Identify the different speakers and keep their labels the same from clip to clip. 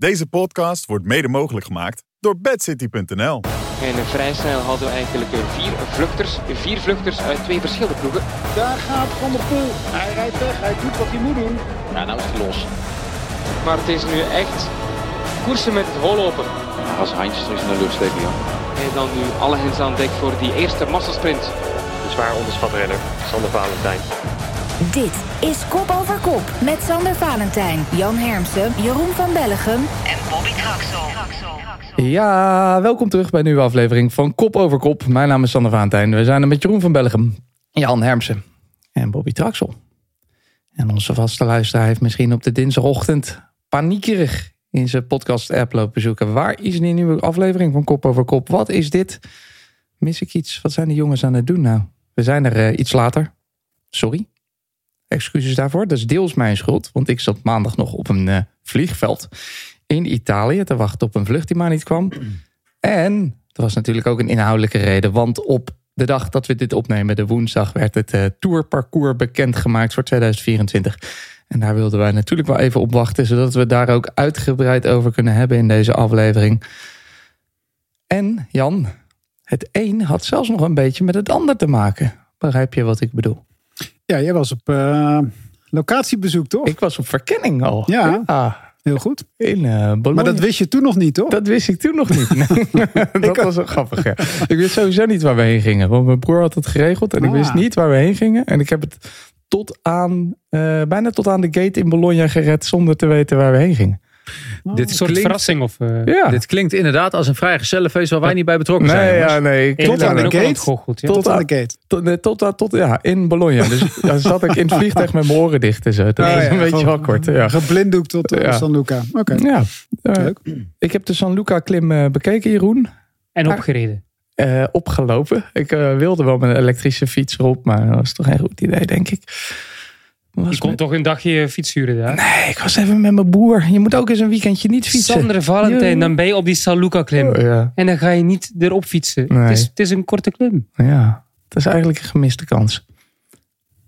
Speaker 1: Deze podcast wordt mede mogelijk gemaakt door bedcity.nl.
Speaker 2: En vrij snel hadden we eigenlijk eh, vier vluchters. Vier vluchters uit twee verschillende ploegen.
Speaker 3: Daar gaat Van der Poel. Hij rijdt weg. Hij doet wat hij moet doen.
Speaker 2: Ja, nou is het los. Maar het is nu echt koersen met het holopen.
Speaker 4: Als handjes terug in de lucht steken, joh.
Speaker 2: En dan nu alle hens aan dek voor die eerste massasprint.
Speaker 5: De zwaar onderschat renner, Sander Valentijn.
Speaker 6: Dit is Kop Over Kop met Sander Valentijn, Jan Hermsen, Jeroen van Bellegem en Bobby Traxel.
Speaker 7: Ja, welkom terug bij een nieuwe aflevering van Kop over Kop. Mijn naam is Sander Vaantijn. We zijn er met Jeroen van Bellegem, Jan Hermsen en Bobby Traxel. En onze vaste luisteraar heeft misschien op de dinsdagochtend paniekerig in zijn podcast-app lopen zoeken. Waar is die nieuwe aflevering van Kop over Kop? Wat is dit? Mis ik iets? Wat zijn de jongens aan het doen nou? We zijn er eh, iets later. Sorry. Excuses daarvoor. Dat is deels mijn schuld. Want ik zat maandag nog op een eh, vliegveld in Italië te wachten op een vlucht die maar niet kwam. En er was natuurlijk ook een inhoudelijke reden. Want op de dag dat we dit opnemen, de woensdag, werd het eh, tourparcours bekendgemaakt voor 2024. En daar wilden wij natuurlijk wel even op wachten, zodat we daar ook uitgebreid over kunnen hebben in deze aflevering. En Jan, het een had zelfs nog een beetje met het ander te maken. Begrijp je wat ik bedoel?
Speaker 3: Ja, jij was op uh, locatiebezoek, toch?
Speaker 7: Ik was op verkenning al.
Speaker 3: Ja. Heel goed.
Speaker 7: In uh, Bologna.
Speaker 3: Maar dat wist je toen nog niet, toch?
Speaker 7: Dat wist ik toen nog niet. Dat was wel grappig. Ja. Ik wist sowieso niet waar we heen gingen. Want mijn broer had het geregeld en ik
Speaker 3: Ah.
Speaker 7: wist niet waar we heen gingen. En ik heb het tot aan, uh, bijna tot aan de gate in Bologna gered zonder te weten waar we heen gingen.
Speaker 5: Oh. Dit een soort klinkt, verrassing of... Uh...
Speaker 7: Ja.
Speaker 8: Dit klinkt inderdaad als een vrijgezellenfeest waar wij niet bij betrokken
Speaker 7: nee,
Speaker 8: zijn.
Speaker 7: Ja, nee,
Speaker 3: tot aan de gate.
Speaker 5: Ja.
Speaker 3: tot, tot aan de gate.
Speaker 7: Tot, nee, tot, tot, tot, ja, in Bologna. Dus dan zat ik in het vliegtuig met mijn oren dicht en zo. Dat
Speaker 3: Oh,
Speaker 7: is
Speaker 3: ja,
Speaker 7: een beetje awkward. Ja.
Speaker 3: Geblinddoekt tot uh,
Speaker 7: Ja.
Speaker 3: San Luca. Oké.
Speaker 7: Ja, uh,
Speaker 3: Leuk.
Speaker 7: ik heb de San Luca klim uh, bekeken, Jeroen.
Speaker 5: En opgereden.
Speaker 7: Uh, opgelopen. Ik uh, wilde wel met een elektrische fiets erop, maar dat was toch geen goed idee, denk ik.
Speaker 5: Was je kon met... toch een dagje fiets huren daar?
Speaker 7: Nee, ik was even met mijn boer. Je moet ook eens een weekendje niet fietsen.
Speaker 5: Sander Valentijn, dan ben je op die San Luca klim.
Speaker 7: Oh, ja.
Speaker 5: En dan ga je niet erop fietsen.
Speaker 7: Nee.
Speaker 5: Het, is, het, is, een korte klim.
Speaker 7: Ja, het is eigenlijk een gemiste kans.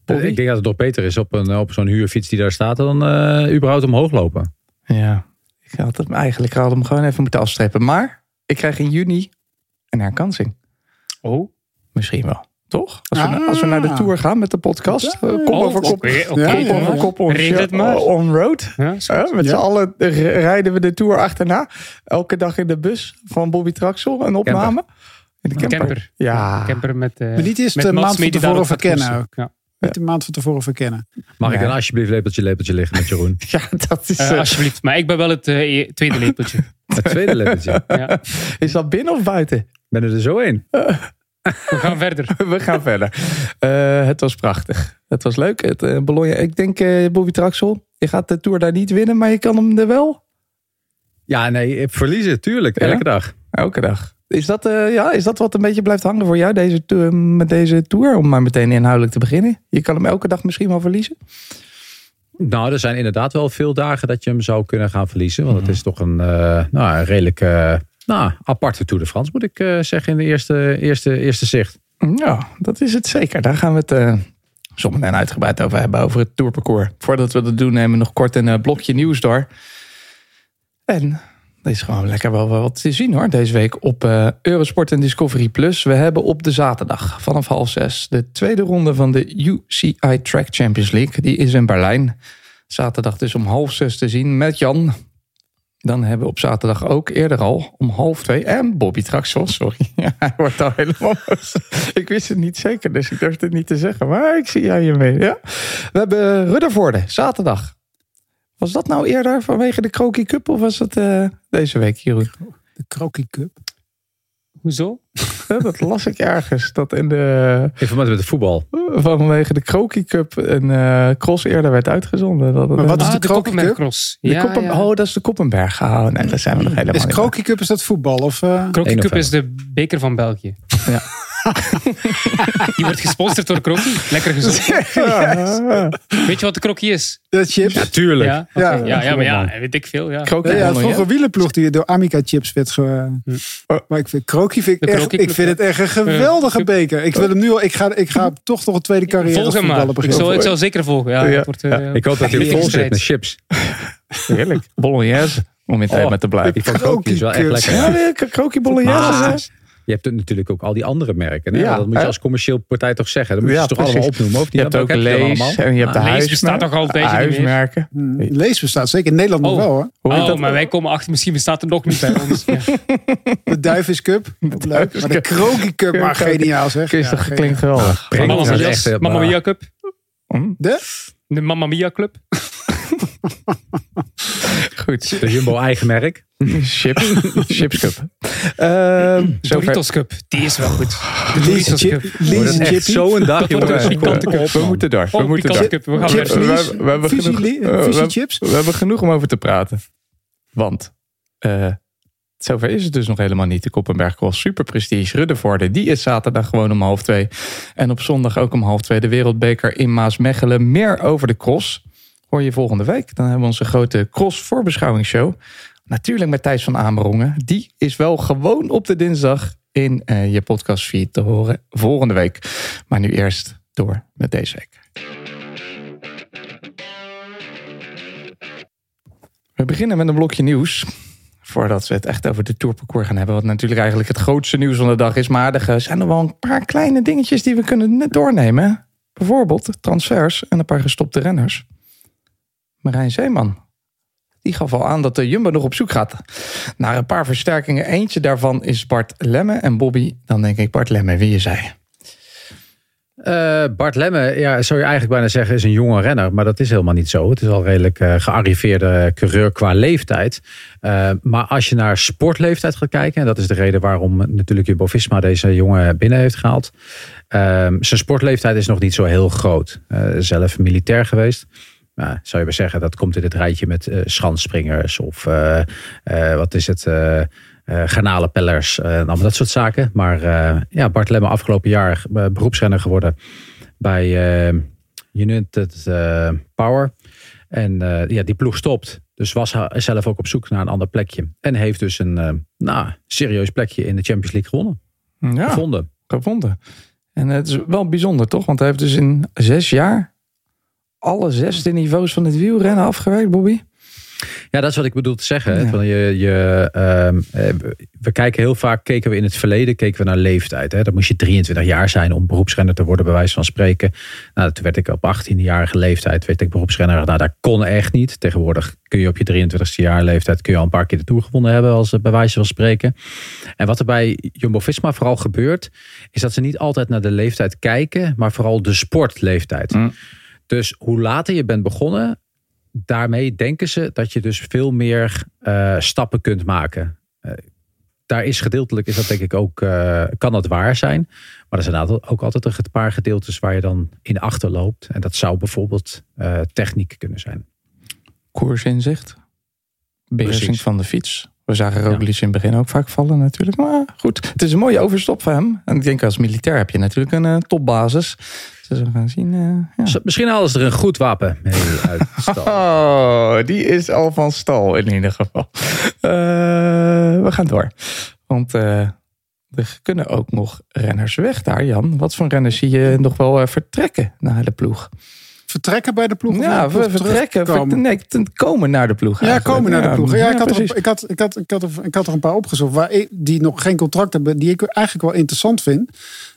Speaker 8: Ik denk dat het toch beter is op, een, op zo'n huurfiets die daar staat dan uh, überhaupt omhoog lopen.
Speaker 7: Ja, ik had hem eigenlijk had hem gewoon even moeten afstrepen. Maar ik krijg in juni een herkansing.
Speaker 5: Oh?
Speaker 7: Misschien wel. Toch? Als, ah. we, als we naar de tour gaan met de podcast. Ja. Kop
Speaker 5: oh,
Speaker 7: over kop.
Speaker 5: Okay, okay,
Speaker 7: kop over kop on,
Speaker 5: het maar.
Speaker 7: on road.
Speaker 5: Ja,
Speaker 7: ja, met z'n allen rijden we de tour achterna. Elke dag in de bus van Bobby Traxel. Een opname.
Speaker 5: Camper.
Speaker 7: In de camper.
Speaker 5: camper.
Speaker 7: Ja.
Speaker 5: Camper met, uh,
Speaker 3: maar niet eerst de maand van tevoren verkennen ook. Ja. Niet de maand van tevoren verkennen.
Speaker 8: Mag ik dan alsjeblieft lepeltje lepeltje liggen met Jeroen?
Speaker 7: ja, dat is...
Speaker 5: Uh, alsjeblieft. Maar ik ben wel het uh, tweede lepeltje.
Speaker 8: het tweede lepeltje?
Speaker 5: ja.
Speaker 7: Is dat binnen of buiten?
Speaker 8: Ben er zo één.
Speaker 5: We gaan verder.
Speaker 7: We gaan verder. Uh, het was prachtig. Het was leuk. Het, uh, Bologna. Ik denk, uh, Bobby Traxel, je gaat de Tour daar niet winnen, maar je kan hem er wel.
Speaker 8: Ja, nee, verliezen, tuurlijk. Ja? Elke dag.
Speaker 7: Elke dag. Is dat, ja, is dat wat een beetje blijft hangen voor jou deze tour, met deze Tour? Om maar meteen inhoudelijk te beginnen. Je kan hem elke dag misschien wel verliezen.
Speaker 8: Nou, er zijn inderdaad wel veel dagen dat je hem zou kunnen gaan verliezen. Want het is toch een, nou, een redelijk nou, aparte Tour de France, moet ik uh, zeggen, in de eerste, eerste, eerste zicht.
Speaker 7: Ja, dat is het zeker. Daar gaan we het uh, zometeen uitgebreid over hebben, over het tourparcours. Voordat we dat doen, nemen we nog kort een uh, blokje nieuws door. En er is gewoon lekker wel wat te zien hoor, deze week op Eurosport en Discovery+. Plus. We hebben op de zaterdag vanaf half zes de tweede ronde van de UCI Track Champions League. Die is in Berlijn. Zaterdag dus om half zes te zien met Jan, dan hebben we op zaterdag ook eerder al om half twee. En Bobby Traxel, sorry. Ja, hij wordt al helemaal. Ik wist het niet zeker, dus ik durfde het niet te zeggen. Maar ik zie jij je mee. Ja. We hebben Ruddervoorde, zaterdag. Was dat nou eerder vanwege de Kroki Cup of was het uh, deze week, Jeroen?
Speaker 3: De Kroki Cup?
Speaker 5: Hoezo?
Speaker 7: Ja, dat las ik ergens. Dat in de.
Speaker 8: Informatie met de voetbal.
Speaker 7: Vanwege de Kroki Cup een uh, cross eerder werd uitgezonden. Dat
Speaker 3: maar wat is
Speaker 5: ah,
Speaker 3: de,
Speaker 5: de
Speaker 3: Kroki Cup?
Speaker 5: Cross?
Speaker 7: De
Speaker 5: Ja,
Speaker 7: Koppen,
Speaker 5: ja.
Speaker 7: Oh, dat is de Koppenberg. Oh, nee, daar zijn we nog helemaal
Speaker 3: Is
Speaker 7: niet
Speaker 3: Kroki Cup is dat voetbal? Of, uh...
Speaker 5: Kroki Cup is de beker van België.
Speaker 7: Ja.
Speaker 5: Die wordt gesponsord door Kroki. Lekker gezond.
Speaker 7: Ja.
Speaker 5: Weet je wat de Kroki is?
Speaker 3: De chips?
Speaker 8: Ja, tuurlijk.
Speaker 5: Ja, okay.
Speaker 3: Ja.
Speaker 5: ja, maar ja, weet ik veel. Ja.
Speaker 7: Kroki
Speaker 3: Ja, vroeger wielenploeg die door Amica Chips werd ge...
Speaker 5: Hm.
Speaker 3: Maar ik vind Kroki vind ik, echt, ik vind het echt een geweldige beker. Ik wil hem nu al, ik ga, ik ga toch nog een tweede carrière als
Speaker 5: Volg hem maar. Ik zal, ik zal zeker volgen. Ja, het wordt, uh,
Speaker 8: Ik hoop dat hij vol zit met chips.
Speaker 7: Heerlijk. Bolognese. Om in thema
Speaker 8: Oh,
Speaker 7: te blijven.
Speaker 8: Krookje is wel echt lekker.
Speaker 7: Ja, de krokie bolognese.
Speaker 8: Je hebt natuurlijk ook al die andere merken. Hè?
Speaker 7: Ja,
Speaker 8: dat moet je
Speaker 7: hè?
Speaker 8: als commercieel partij toch zeggen. Dan moet je
Speaker 7: Ja,
Speaker 8: ze toch allemaal opnoemen. Of
Speaker 7: Je
Speaker 8: niet?
Speaker 7: hebt ook
Speaker 8: je
Speaker 7: Lees en je hebt de
Speaker 5: Lees
Speaker 7: huis,
Speaker 5: bestaat toch al een beetje niet meer?
Speaker 7: huismerken.
Speaker 3: Hm, Lees bestaat zeker in Nederland nog
Speaker 5: Oh.
Speaker 3: wel hoor.
Speaker 7: Hoe
Speaker 5: Oh,
Speaker 7: dat?
Speaker 5: maar wij komen achter, misschien bestaat het nog niet bij ons.
Speaker 3: De Duivis Cup. Leuk. Maar de. Kroki Cup, maar geniaal zeg. Ja,
Speaker 7: klinkt geweldig.
Speaker 8: Dat
Speaker 5: Mia,
Speaker 8: echt, eh,
Speaker 5: Mia Cup.
Speaker 3: De?
Speaker 5: De Mamma Mia Club.
Speaker 7: Goed.
Speaker 8: De Jumbo eigen merk.
Speaker 7: Chips. Chips Cup. Ehm.
Speaker 5: Doritos Cup. Die is wel goed. De Doritos Cup.
Speaker 3: Chippy.
Speaker 8: zo'n dag,
Speaker 5: Dat wordt
Speaker 8: jongen.
Speaker 5: een pikante cup.
Speaker 7: We moeten door. We
Speaker 5: Oh,
Speaker 7: moeten
Speaker 5: cup. We gaan
Speaker 3: Chips,
Speaker 7: we, hebben genoeg, eh, we, hebben-
Speaker 3: chips.
Speaker 7: we hebben genoeg om over te praten. Want eh, zover is het dus nog helemaal niet. De Koppenberg Cross Super Prestige Ruddervoorde. Die is zaterdag gewoon om half twee. En op zondag ook om half twee de Wereldbeker in Maasmechelen. Meer over de cross hoor je volgende week. Dan hebben we onze grote cross voorbeschouwingsshow. Natuurlijk met Thijs van Amerongen. Die is wel gewoon op de dinsdag in eh, je podcastfeed te horen volgende week. Maar nu eerst door met deze week. We beginnen met een blokje nieuws. Voordat we het echt over de tourparcours gaan hebben. Wat natuurlijk eigenlijk het grootste nieuws van de dag is. Maar er zijn nog wel een paar kleine dingetjes die we kunnen doornemen. Bijvoorbeeld transfers en een paar gestopte renners. Marijn Zeeman. Die gaf al aan dat de Jumbo nog op zoek gaat naar een paar versterkingen. Eentje daarvan is Bart Lemme. En Bobby, dan denk ik Bart Lemme, wie je zei.
Speaker 8: Eh, Bart Lemme, ja, zou je eigenlijk bijna zeggen, is een jonge renner. Maar dat is helemaal niet zo. Het is al redelijk eh, gearriveerde coureur qua leeftijd. Eh, maar als je naar sportleeftijd gaat kijken, en dat is de reden waarom natuurlijk Jumbo-Visma deze jongen binnen heeft gehaald. Ehm, zijn sportleeftijd is nog niet zo heel groot. Zelf militair geweest. Nou, zou je maar zeggen, dat komt in het rijtje met eh schansspringers of eh, eh, wat is het, garnalenpellers en allemaal dat soort zaken. Maar ja, Bart Lemme afgelopen jaar beroepsrenner geworden bij United Power. En ja, die ploeg stopt. Dus was hij zelf ook op zoek naar een ander plekje. En heeft dus een nou, serieus plekje in de Champions League gewonnen.
Speaker 7: Ja,
Speaker 8: Gevonden.
Speaker 7: gevonden. En het is wel bijzonder toch? Want hij heeft dus in zes jaar alle zesde niveaus van het wielrennen afgewerkt, Bobby.
Speaker 8: Ja, dat is wat ik bedoel te zeggen.
Speaker 7: Ja.
Speaker 8: Van je, je, ehm, eh, we- kijken heel vaak, keken we in het verleden, keken we naar leeftijd. Hè. Dan moest je 23 jaar zijn om beroepsrenner te worden, bij wijze van spreken. Nou, toen werd ik op 18-jarige leeftijd, werd ik beroepsrenner. Nou, dat kon echt niet. Tegenwoordig kun je op je 23ste jaar leeftijd, kun je al een paar keer de Tour gewonnen hebben, als bij wijze van spreken. En wat er bij Jumbo-Visma vooral gebeurt, is dat ze niet altijd naar de leeftijd kijken, maar vooral de sportleeftijd.
Speaker 7: Mm.
Speaker 8: Dus hoe later je bent begonnen, daarmee denken ze dat je dus veel meer eh, stappen kunt maken. Eh, daar is gedeeltelijk, is dat denk ik ook, eh, kan dat waar zijn. Maar er zijn ook altijd een paar gedeeltes waar je dan in achterloopt. En dat zou bijvoorbeeld techniek kunnen zijn.
Speaker 7: Koersinzicht. Beheersing
Speaker 8: Precies.
Speaker 7: van de fiets. We zagen Roglic in het begin ook vaak vallen natuurlijk. Maar goed, het is een mooie overstop voor hem. En ik denk als militair heb je natuurlijk een topbasis. Dus we gaan zien. eh, ja.
Speaker 8: Misschien halen ze er een goed wapen mee uit de stal.
Speaker 7: Oh, die is al van stal in ieder geval. Eh, we gaan door. Want eh, er kunnen ook nog renners weg daar, Jan. Wat voor renners zie je nog wel vertrekken naar de ploeg?
Speaker 3: Vertrekken bij de ploeg?
Speaker 7: Ja,
Speaker 3: naar de ploeg
Speaker 7: we vertrekken. Ver, nee, ten- komen naar de ploeg.
Speaker 3: Ja, komen naar de ploeg. Ja, ik, had
Speaker 7: precies.
Speaker 3: er, ik, had, ik, had, ik, had er, ik had er een paar opgezocht waar ik, die nog geen contract hebben, die ik eigenlijk wel interessant vind.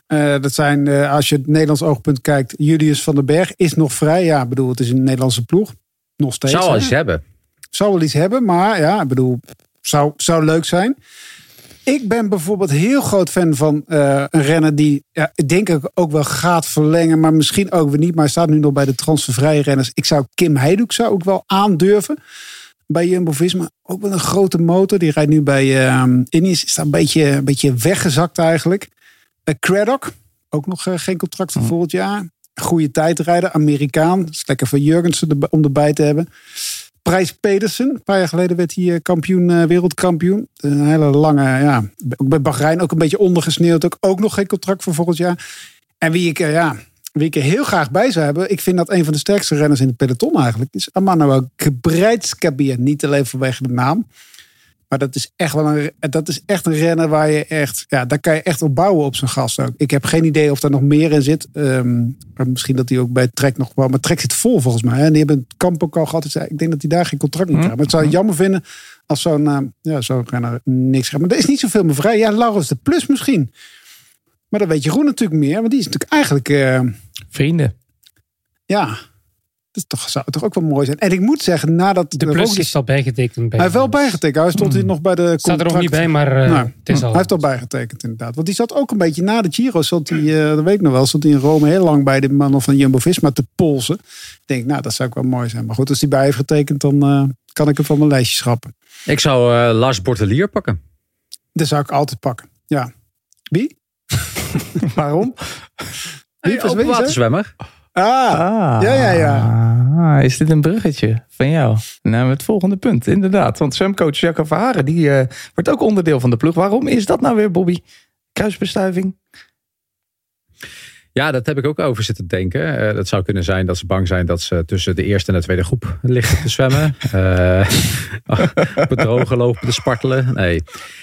Speaker 3: Eh, dat zijn, eh, als je het Nederlands oogpunt kijkt, Julius van den Berg is nog vrij. Ja, ik bedoel, het is een Nederlandse ploeg. Nog steeds.
Speaker 8: Zou
Speaker 3: hè.
Speaker 8: iets hebben.
Speaker 3: Zou wel iets hebben, maar ja, ik bedoel, zou, zou leuk zijn. Ik ben bijvoorbeeld heel groot fan van eh, een renner die, ja, ik denk ik ook wel gaat verlengen, maar misschien ook weer niet. Maar hij staat nu nog bij de transfervrije renners. Ik zou Kim Heiduk zou ook wel aandurven bij Jumbo-Visma. Ook wel een grote motor. Die rijdt nu bij uh, Ineos. Is daar een beetje, een beetje weggezakt eigenlijk. Uh, Craddock, ook nog eh, geen contract voor volgend jaar. Goede tijdrijder, Amerikaan. Is lekker voor Jurgensen om erbij te hebben. Prijs Pedersen. Een paar jaar geleden werd hij eh, kampioen, eh, wereldkampioen. Een hele lange, ja. Ook bij Bahrein ook een beetje ondergesneeuwd. Ook, ook nog geen contract voor volgend jaar. En wie ik, eh, ja, wie ik er heel graag bij zou hebben. Ik vind dat een van de sterkste renners in het peloton eigenlijk. Is Amano Gebreidskabir. Niet alleen vanwege de naam. Maar dat is echt wel een, dat is echt een renner waar je echt, ja, daar kan je echt op bouwen op zijn gast ook. Ik heb geen idee of daar nog meer in zit. Ehm, maar misschien dat hij ook bij Trek nog wel, maar Trek zit vol volgens mij. hè. En die hebben het kamp ook al gehad. Dus ik denk dat hij daar geen contract moet krijgen. Maar het zou het jammer vinden als zo'n eh, ja, zo'n renner niks gaat. Maar er is niet zoveel meer vrij. Ja, Laurens de Plus misschien. Maar dat weet Jeroen natuurlijk meer. Want die is natuurlijk eigenlijk... eh,
Speaker 7: Vrienden.
Speaker 3: ja, dat toch, zou toch ook wel mooi zijn. En ik moet zeggen, nadat
Speaker 5: De plus
Speaker 3: Roglic-
Speaker 5: is al bijgetekend bij
Speaker 3: Hij heeft wel bijgetekend. Hij stond hier nog bij de
Speaker 5: Staat er nog niet bij, maar eh, het is al.
Speaker 3: Hij heeft al bijgetekend inderdaad. Want die zat ook een beetje na de Giro. Zat hij, eh, dat weet ik nog wel. Zat hij in Rome heel lang bij de mannen van Jumbo-Visma te polsen. Ik denk, nou, dat zou ook wel mooi zijn. Maar goed, als hij bij heeft getekend, dan eh, kan ik hem van mijn lijstje schrappen.
Speaker 8: Ik zou eh, Lars Bortelier pakken.
Speaker 3: Dat zou ik altijd pakken. Ja. Wie?
Speaker 7: Waarom?
Speaker 3: Wie?
Speaker 8: Open
Speaker 3: Wie?
Speaker 8: waterzwemmer.
Speaker 3: Ah,
Speaker 7: Ah,
Speaker 3: Ja, ja,
Speaker 7: ja. Is dit een bruggetje van jou naar het volgende punt? Inderdaad, want zwemcoach Jacco Verharen, die eh, wordt ook onderdeel van de ploeg. Waarom is dat nou weer, Bobby? Kruisbestuiving?
Speaker 8: Ja, dat heb ik ook over zitten denken. Eh, dat zou kunnen zijn dat ze bang zijn dat ze tussen de eerste en de tweede groep liggen te zwemmen. Droge lopen te spartelen. Nee,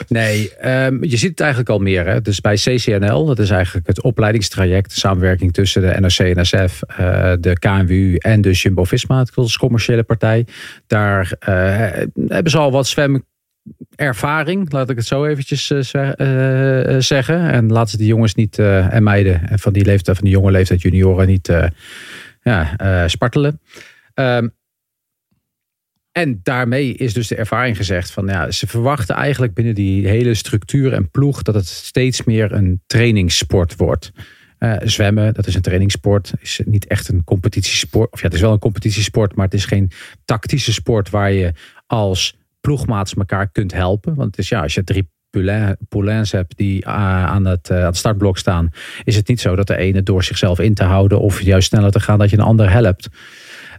Speaker 8: nee ehm, je ziet het eigenlijk al meer. Hè? Dus bij CCNL, dat is eigenlijk het opleidingstraject. Samenwerking tussen de NOC en NSF, eh, de KNWU en de Jumbo-Visma, als commerciële partij. Daar eh, hebben ze al wat zwem ervaring, laat ik het zo eventjes eh, eh, eh, zeggen. En laten ze die jongens niet en meiden en van die leeftijd, van die jonge leeftijd junioren niet ja, spartelen. Ehm, en daarmee is dus de ervaring gezegd van ja, ze verwachten eigenlijk binnen die hele structuur en ploeg dat het steeds meer een trainingssport wordt. Zwemmen, dat is een trainingssport, is niet echt een competitiesport. Of ja, het is wel een competitiesport, maar het is geen tactische sport waar je als ploegmaats elkaar kunt helpen. Want het is ja, als je drie poulain- poulains hebt die eh, aan het, eh, aan het startblok staan, is het niet zo dat de ene door zichzelf in te houden of juist sneller te gaan dat je een ander helpt.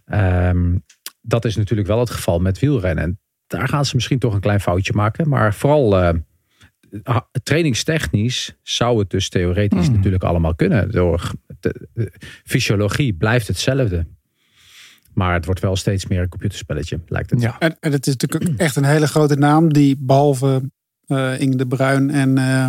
Speaker 8: Ehm, dat is natuurlijk wel het geval met wielrennen. En daar gaan ze misschien toch een klein foutje maken. Maar vooral eh, trainingstechnisch zou het dus theoretisch natuurlijk allemaal kunnen. Door de, de fysiologie blijft hetzelfde. Maar het wordt wel steeds meer een computerspelletje, lijkt het.
Speaker 7: Ja.
Speaker 3: En, en het is natuurlijk echt een hele grote naam die behalve eh Inge de Bruin en eh,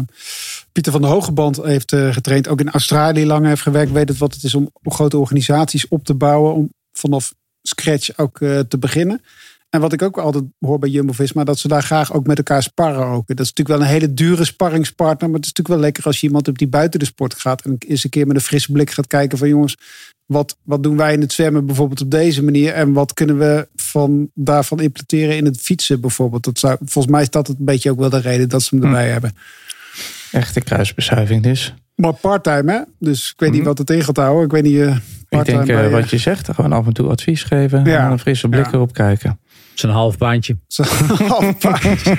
Speaker 3: Pieter van der Hogeband heeft eh, getraind. Ook in Australië lang heeft gewerkt. Weet het wat het is om, grote organisaties op te bouwen. Om vanaf scratch ook te beginnen. En wat ik ook altijd hoor bij Jumbo-Visma, dat ze daar graag ook met elkaar sparren. Ook. Dat is natuurlijk wel een hele dure sparringspartner. Maar het is natuurlijk wel lekker als je iemand hebt die buiten de sport gaat. En eens een keer met een frisse blik gaat kijken van jongens, wat, wat doen wij in het zwemmen bijvoorbeeld op deze manier? En wat kunnen we van, daarvan implementeren in het fietsen bijvoorbeeld? Dat zou, volgens mij is dat het een beetje ook wel de reden dat ze hem erbij hebben.
Speaker 7: Echte kruisbestuiving dus.
Speaker 3: Maar parttime hè? Dus ik weet niet
Speaker 7: Mhm.
Speaker 3: wat het in gaat houden. Ik weet niet... eh
Speaker 7: Ik
Speaker 3: parttime
Speaker 7: denk eh,
Speaker 3: bij, eh,
Speaker 7: wat je zegt, gewoon af en toe advies geven.
Speaker 3: Ja.
Speaker 7: En een frisse blik
Speaker 3: Ja.
Speaker 7: erop kijken.
Speaker 8: Het is een half baantje.
Speaker 3: Zo'n half paardje.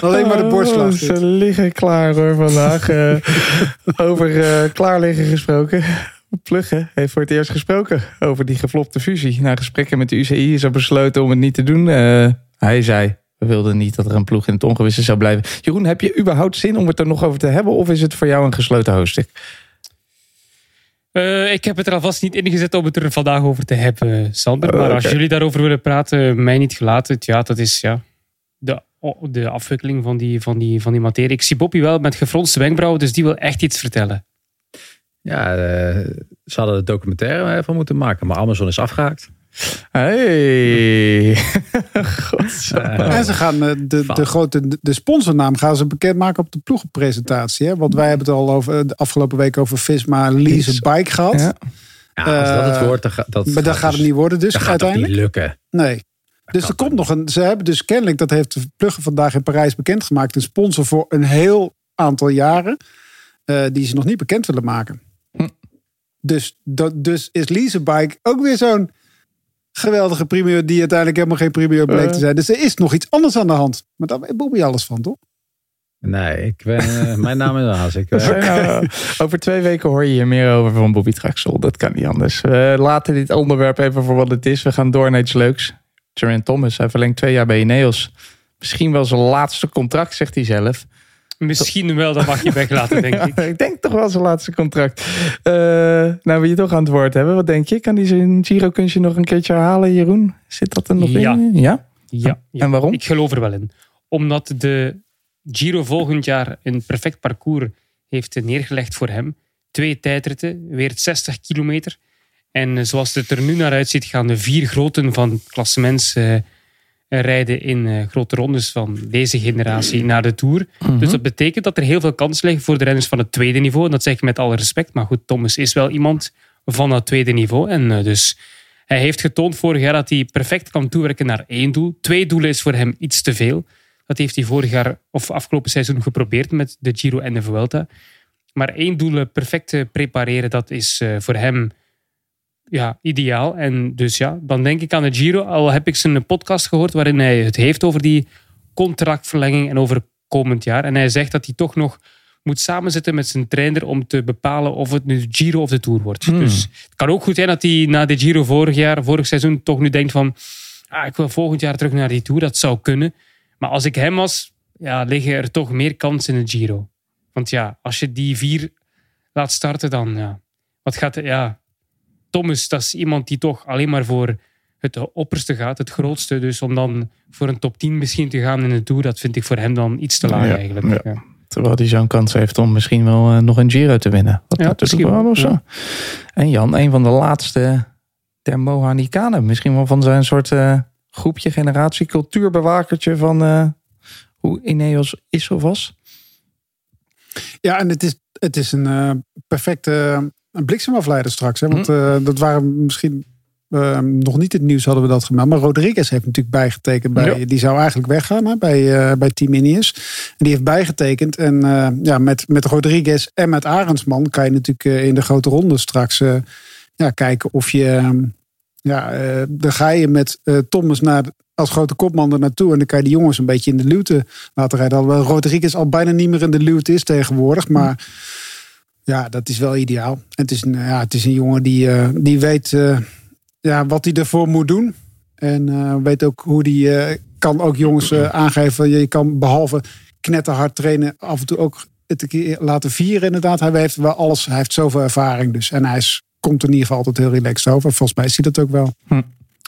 Speaker 3: Alleen maar de borstslag.
Speaker 7: Oh, ze liggen klaar hoor vandaag. Eh, over eh klaar liggen gesproken. Pluggen heeft voor het eerst gesproken over die geflopte fusie. Na gesprekken met de UCI is er besloten om het niet te doen. Eh, hij zei, we wilden niet dat er een ploeg in het ongewisse zou blijven. Jeroen, heb je überhaupt zin om het er nog over te hebben? Of is het voor jou een gesloten hoofdstuk?
Speaker 5: Eh, ik heb het er alvast niet ingezet om het er vandaag over te hebben, Sander.
Speaker 7: Oh,
Speaker 5: maar als jullie daarover willen praten, mij niet gelaten. Ja, dat is ja, de, de afwikkeling van die, van, die, van die materie. Ik zie Bobby wel met gefronste wenkbrauwen, dus die wil echt iets vertellen.
Speaker 8: Ja, eh, ze hadden er documentaire van moeten maken, maar Amazon is afgehaakt.
Speaker 7: Hey. Godzijdank.
Speaker 3: En ze gaan eh, de, de grote de sponsornaam gaan ze bekendmaken op de ploegenpresentatie. Hè? Want wij hebben het al over de afgelopen week over Visma Lease Bike gehad.
Speaker 7: Ja.
Speaker 8: Ja, als dat het
Speaker 3: Eh,
Speaker 8: wordt, dan dat.
Speaker 3: Maar dat gaat
Speaker 8: dus-
Speaker 3: het niet worden dus
Speaker 8: dat gaat
Speaker 3: uiteindelijk.
Speaker 8: niet lukken.
Speaker 3: Nee. Dus er komt nog een. Ze hebben dus kennelijk, dat heeft de Pluggen vandaag in Parijs bekendgemaakt, een sponsor voor een heel aantal jaren. eh, die ze nog niet bekend willen maken.
Speaker 7: Hm.
Speaker 3: Dus, dat, dus is Leasebike ook weer zo'n geweldige primeur die uiteindelijk helemaal geen primeur bleek te
Speaker 7: Eh.
Speaker 3: zijn. Dus er is nog iets anders aan de hand. Maar daar weet Bobby alles van, toch?
Speaker 8: Nee, ik ben, eh, mijn naam is Haas. Ik, eh,
Speaker 7: over twee weken hoor je hier meer over van Bobby Traxel. Dat kan niet anders. We laten dit onderwerp even voor wat het is. We gaan door naar iets leuks. Geraint Thomas, hij verlengt twee jaar bij Ineos. Misschien wel zijn laatste contract, zegt hij zelf.
Speaker 5: Misschien wel, dat mag je weglaten, denk ik.
Speaker 7: Ja, ik denk toch wel zijn laatste contract. Eh, nou, we je toch aan het woord hebben. Wat denk je? Kan hij zijn Giro-kunstje nog een keertje herhalen, Jeroen? Zit dat er nog
Speaker 5: Ja.
Speaker 7: in? Ja.
Speaker 5: Ja, ja.
Speaker 7: En waarom?
Speaker 5: Ik geloof er wel in. Omdat de Giro volgend jaar een perfect parcours heeft neergelegd voor hem. Twee tijdritten, weer 60 kilometer. En eh, zoals het er nu naar uitziet, gaan de vier groten van klassements eh, eh, rijden in eh, grote rondes van deze generatie naar de Tour.
Speaker 7: Mhm.
Speaker 5: Dus dat betekent dat er heel veel kansen liggen voor de renners van het tweede niveau. En dat zeg ik met alle respect. Maar goed, Thomas is wel iemand van dat tweede niveau. En eh, dus hij heeft getoond vorig jaar dat hij perfect kan toewerken naar één doel. Twee doelen is voor hem iets te veel. Dat heeft hij vorig jaar of afgelopen seizoen geprobeerd met de Giro en de Vuelta. Maar één doel perfect te prepareren, dat is eh, voor hem ja, ideaal. En dus ja, dan denk ik aan de Giro. Al heb ik zijn podcast gehoord waarin hij het heeft over die contractverlenging en over komend jaar. En hij zegt dat hij toch nog moet samenzitten met zijn trainer om te bepalen of het nu de Giro of de Tour wordt.
Speaker 7: Hmm.
Speaker 5: Dus het kan ook goed zijn dat hij na de Giro vorig jaar, vorig seizoen, toch nu denkt van ah, ik wil volgend jaar terug naar die Tour. Dat zou kunnen. Maar als ik hem was, ja, liggen er toch meer kansen in de Giro. Want ja, als je die vier laat starten, dan ja, wat gaat er, ja, Thomas, dat is iemand die toch alleen maar voor het opperste gaat, het grootste. Dus om dan voor een top 10 misschien te gaan in de Tour, dat vind ik voor hem dan iets te laag
Speaker 7: Ja,
Speaker 5: eigenlijk.
Speaker 7: ja.
Speaker 5: Ja.
Speaker 7: Terwijl hij zo'n kans heeft om misschien wel eh, nog een Giro te winnen. Wat
Speaker 5: Ja,
Speaker 7: natuurlijk
Speaker 5: misschien
Speaker 7: wel of zo.
Speaker 5: ja.
Speaker 7: En Jan, een van de laatste der Mohikanen. Misschien wel van zijn soort eh, groepje, generatie, cultuurbewakertje van eh, hoe Ineos is of was.
Speaker 3: Ja, en het is, het is een perfecte een bliksemafleider straks. Hè? Want eh, dat waren misschien eh, nog niet het nieuws hadden we dat gemeld. Maar Rodriguez heeft natuurlijk bijgetekend. Bij, Die zou eigenlijk weggaan hè, bij, eh, bij Team Ineos. En die heeft bijgetekend. En eh, ja, met, met Rodriguez en met Arendsman kan je natuurlijk in de grote ronde straks ja, kijken of je... eh, ja, dan ga je met Thomas naar, als grote kopman er naartoe. En dan kan je die jongens een beetje in de luwte laten rijden. Alhoewel Rodriguez al bijna niet meer in de luwte is tegenwoordig. Maar ja, dat is wel ideaal. En het is een, ja, het is een jongen die, eh, die weet eh, ja, wat hij ervoor moet doen. En eh, weet ook hoe die kan ook jongens aangeven. Je kan behalve knetterhard trainen af en toe ook het een keer laten vieren inderdaad. Hij heeft wel alles. Hij heeft zoveel ervaring dus. En hij is, komt er in ieder geval altijd heel relaxed over. Volgens mij zie je dat ook wel.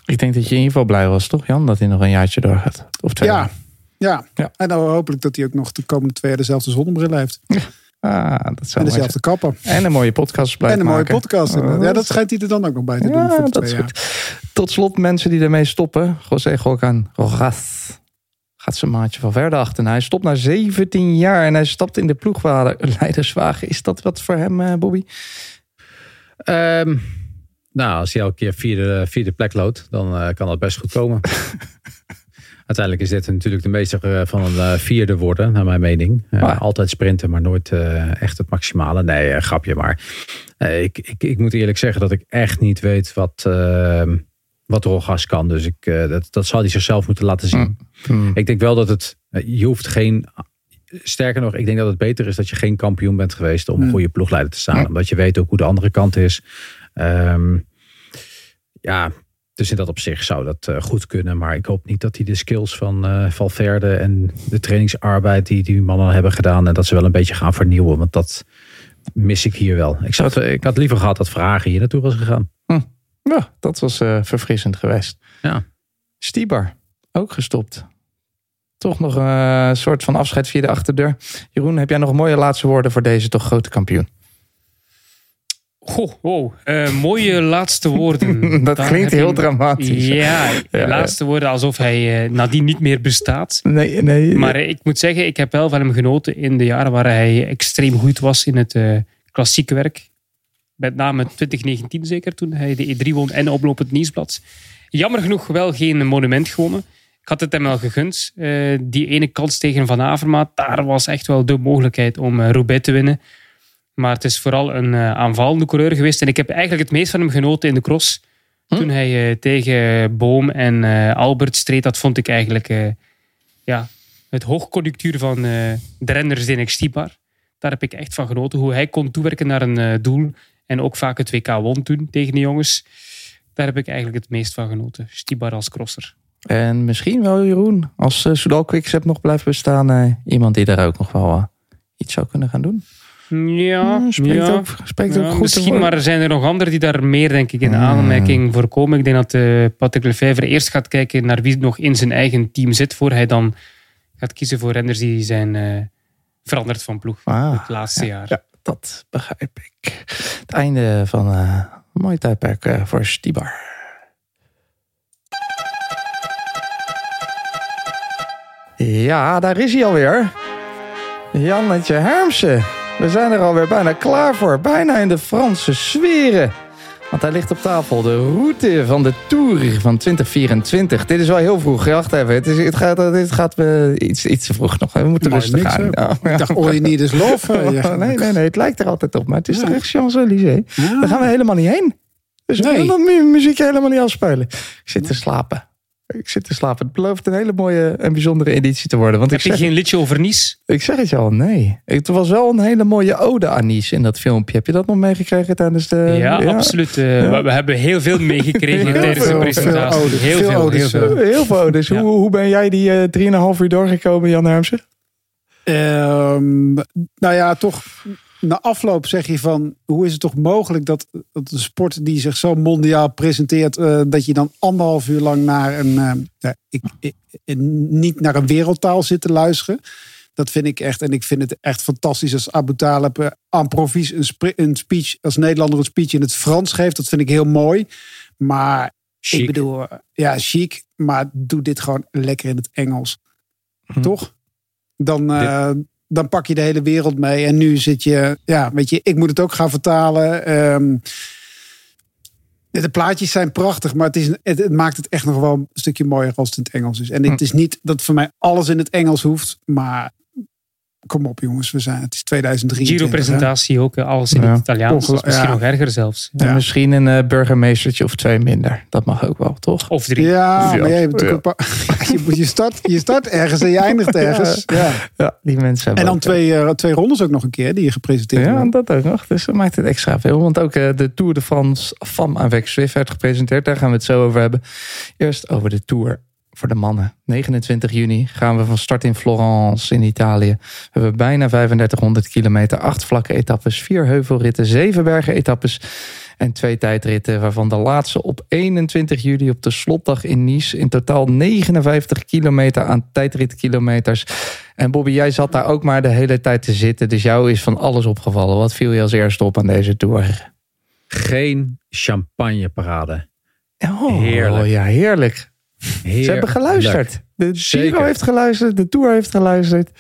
Speaker 7: Ik denk dat je in ieder geval blij was, toch Jan? Dat hij nog een jaartje doorgaat. Of twee
Speaker 3: Ja,
Speaker 7: jaar.
Speaker 3: ja.
Speaker 7: Ja.
Speaker 3: En dan hopelijk dat hij ook nog de komende twee jaar dezelfde zonnebril heeft.
Speaker 7: Ah, dat zou
Speaker 3: En dezelfde kappen.
Speaker 7: zijn. En een mooie podcast blijft
Speaker 3: En een mooie
Speaker 7: maken.
Speaker 3: podcast.
Speaker 7: Oh,
Speaker 3: ja, dat schijnt hij er dan ook nog bij te doen. Voor de
Speaker 7: dat
Speaker 3: twee
Speaker 7: is
Speaker 3: jaar.
Speaker 7: goed. Tot slot mensen die ermee stoppen. José Gogan Rojas gaat zijn maatje van verder achterna. Hij stopt na 17 jaar en hij stapt in de ploegleiderswagen. Is dat wat voor hem, eh, Bobby?
Speaker 8: Ehm, nou, als hij elke keer vierde, vierde plek loodt, dan eh, kan dat best goed komen. Uiteindelijk is dit natuurlijk de meester eh, van een eh, vierde worden, naar mijn mening. Eh,
Speaker 7: Ah.
Speaker 8: Altijd sprinten, maar nooit echt het maximale. Nee, grapje maar. Ik, ik, ik moet eerlijk zeggen dat ik echt niet weet wat, ehm, wat Rogas kan. Dus ik, dat, dat zal hij zichzelf moeten laten zien.
Speaker 7: Hmm.
Speaker 8: Ik denk wel dat het, je hoeft geen, sterker nog, ik denk dat het beter is dat je geen kampioen bent geweest om een
Speaker 3: Hmm.
Speaker 8: goede ploegleider te staan. Omdat je weet ook hoe de andere kant is. Ehm, ja, dus in dat opzicht zou dat eh, goed kunnen. Maar ik hoop niet dat hij de skills van eh, Valverde en de trainingsarbeid die die mannen hebben gedaan. En dat ze wel een beetje gaan vernieuwen. Want dat mis ik hier wel. Ik, zou het- ik had liever gehad dat Vragen hier naartoe was gegaan.
Speaker 7: Ja, dat was eh, verfrissend geweest.
Speaker 8: Ja.
Speaker 7: Stibar, ook gestopt. Toch nog eh, een soort van afscheid via de achterdeur. Jeroen, heb jij nog mooie laatste woorden voor deze toch grote kampioen?
Speaker 5: Goh, wow. Eh, mooie laatste woorden.
Speaker 7: Dat
Speaker 5: Daar
Speaker 7: klinkt heel
Speaker 5: je-
Speaker 7: dramatisch.
Speaker 5: Ja,
Speaker 7: Ja,
Speaker 5: laatste woorden alsof hij eh, nadien niet meer bestaat.
Speaker 7: Nee, nee.
Speaker 5: Maar eh, ik moet zeggen, ik heb wel van hem genoten in de jaren waar hij extreem goed was in het klassieke werk. Met name 2019 zeker, toen hij de E3 won en oploop het Nieuwsblad. Jammer genoeg wel geen monument gewonnen. Ik had het hem wel gegund. Die ene kans tegen Van Avermaat, daar was echt wel de mogelijkheid om Roubaix te winnen. Maar het is vooral een eh, aanvallende coureur geweest. En ik heb eigenlijk het meest van hem genoten in de cross. Toen hij eh, tegen Boom en eh, Albert streed, dat vond ik eigenlijk ja, het hoogconjunctuur van de renners Denek Stibar. Daar heb ik echt van genoten. Hoe hij kon toewerken naar een doel. En ook vaak het WK won toen tegen de jongens. Daar heb ik eigenlijk het meest van genoten. Stibar als crosser.
Speaker 7: En misschien wel, Jeroen, als uh, Soudal Quickstep nog blijft bestaan, iemand die daar ook nog wel iets zou kunnen gaan doen.
Speaker 5: Ja,
Speaker 7: spreekt
Speaker 5: ja.
Speaker 7: ook, spreekt
Speaker 5: Ja,
Speaker 7: ook goed
Speaker 5: misschien,
Speaker 7: ervoor.
Speaker 5: maar er zijn er nog anderen die daar meer, denk ik, in aanmerking voor komen. Ik denk dat eh, Patrick Lefevre eerst gaat kijken naar wie nog in zijn eigen team zit, voor hij dan gaat kiezen voor renners die zijn eh, veranderd van ploeg
Speaker 7: Ah,
Speaker 5: het laatste jaar.
Speaker 7: Ja, dat begrijp ik. Het einde van een mooi tijdperk voor Stibar. Ja, daar is hij alweer. Jannetje Hermsen. We zijn er alweer bijna klaar voor. Bijna in de Franse sferen. Want hij ligt op tafel. De route van de Tour van 2024. Dit is wel heel vroeg. Wacht even. Het, is, het gaat, het gaat eh, iets, iets te vroeg nog. We moeten
Speaker 3: Maar
Speaker 7: rustig gaan.
Speaker 3: hè?
Speaker 7: Ja,
Speaker 3: Ik dacht, all you need is love. ja.
Speaker 7: Oh, nee, nee, nee. Het lijkt er altijd op. Maar het is
Speaker 3: Ja.
Speaker 7: toch echt Champs-Élysées? Daar gaan we helemaal niet heen. Dus we
Speaker 3: Nee.
Speaker 7: kunnen dat mu- muziekje helemaal niet afspelen. Ik zit te slapen. Ik zit te slapen. Het belooft een hele mooie en bijzondere editie te worden. Want ik
Speaker 5: Heb je
Speaker 7: zeg,
Speaker 5: geen liedje over Nice?
Speaker 7: ik zeg het je al, nee. Het was wel een hele mooie ode aan Nice in dat filmpje. Heb je dat nog meegekregen tijdens de...
Speaker 5: ja, absoluut. Eh, we, we hebben heel veel meegekregen
Speaker 7: Heel
Speaker 5: tijdens de presentatie.
Speaker 3: veel
Speaker 5: heel
Speaker 3: Veel
Speaker 5: veel,
Speaker 3: odes,
Speaker 5: heel veel.
Speaker 7: Heel veel odes.
Speaker 5: Ja.
Speaker 7: Hoe, hoe ben jij die eh 3,5 uur doorgekomen, Jan Hermsen?
Speaker 3: Ehm, nou ja, toch na afloop zeg je van hoe is het toch mogelijk dat, dat een sport die zich zo mondiaal presenteert, eh, dat je dan anderhalf uur lang naar een eh, ja, ik, niet naar een wereldtaal zit te luisteren. Dat vind ik echt. En ik vind het echt fantastisch als Abu Talib uh, aan provies een, speech als Nederlander een speech in het Frans geeft. Dat vind ik heel mooi. Maar
Speaker 8: Chic.
Speaker 3: ik bedoel, eh, ja, chic. Maar doe dit gewoon lekker in het Engels.
Speaker 7: Hm.
Speaker 3: Toch? Dan, eh, dan pak je de hele wereld mee. En nu zit je, ja, weet je, ik moet het ook gaan vertalen. Ehm, de plaatjes zijn prachtig, maar het, is, het, het maakt het echt nog wel een stukje mooier als het in het Engels is. En
Speaker 7: Hm.
Speaker 3: het is niet dat voor mij alles in het Engels hoeft, maar kom op jongens, we zijn, het is 2023. hè.
Speaker 5: Giro-presentatie ook, alles in
Speaker 7: Ja.
Speaker 5: het Italiaans. Misschien
Speaker 3: Ja.
Speaker 5: nog erger zelfs.
Speaker 7: En
Speaker 3: Ja.
Speaker 7: misschien een eh, burgemeestertje of twee minder. Dat mag ook wel, toch?
Speaker 5: Of drie.
Speaker 3: Ja,
Speaker 7: Ja.
Speaker 3: maar jij hebt een paar- je, moet- je, start, je start ergens en je eindigt ergens. Ja.
Speaker 7: Ja, die mensen hebben
Speaker 3: En dan
Speaker 7: ook, eh,
Speaker 3: twee, eh, twee rondes ook nog een keer die je gepresenteerd
Speaker 7: Ja,
Speaker 3: wordt.
Speaker 7: dat ook nog. Dus dat maakt het extra veel. Want ook de Tour de France van avec Swift werd gepresenteerd. Daar gaan we het zo over hebben. Eerst over de Tour voor de mannen. 29 juni gaan we van start in Florence in Italië. We hebben bijna 3500 kilometer, acht vlakke etappes, vier heuvelritten, zeven bergen etappes en twee tijdritten. Waarvan de laatste op 21 juli op de slotdag in Nice. In totaal 59 kilometer aan tijdritkilometers. En Bobby, jij zat daar ook maar de hele tijd te zitten. Dus jou is van alles opgevallen. Wat viel je als eerste op aan deze tour?
Speaker 8: Geen champagneparade.
Speaker 7: Oh,
Speaker 8: Heerlijk.
Speaker 7: ja, heerlijk.
Speaker 8: Heerlijk.
Speaker 7: Ze hebben geluisterd. De Giro heeft geluisterd. De Tour heeft geluisterd.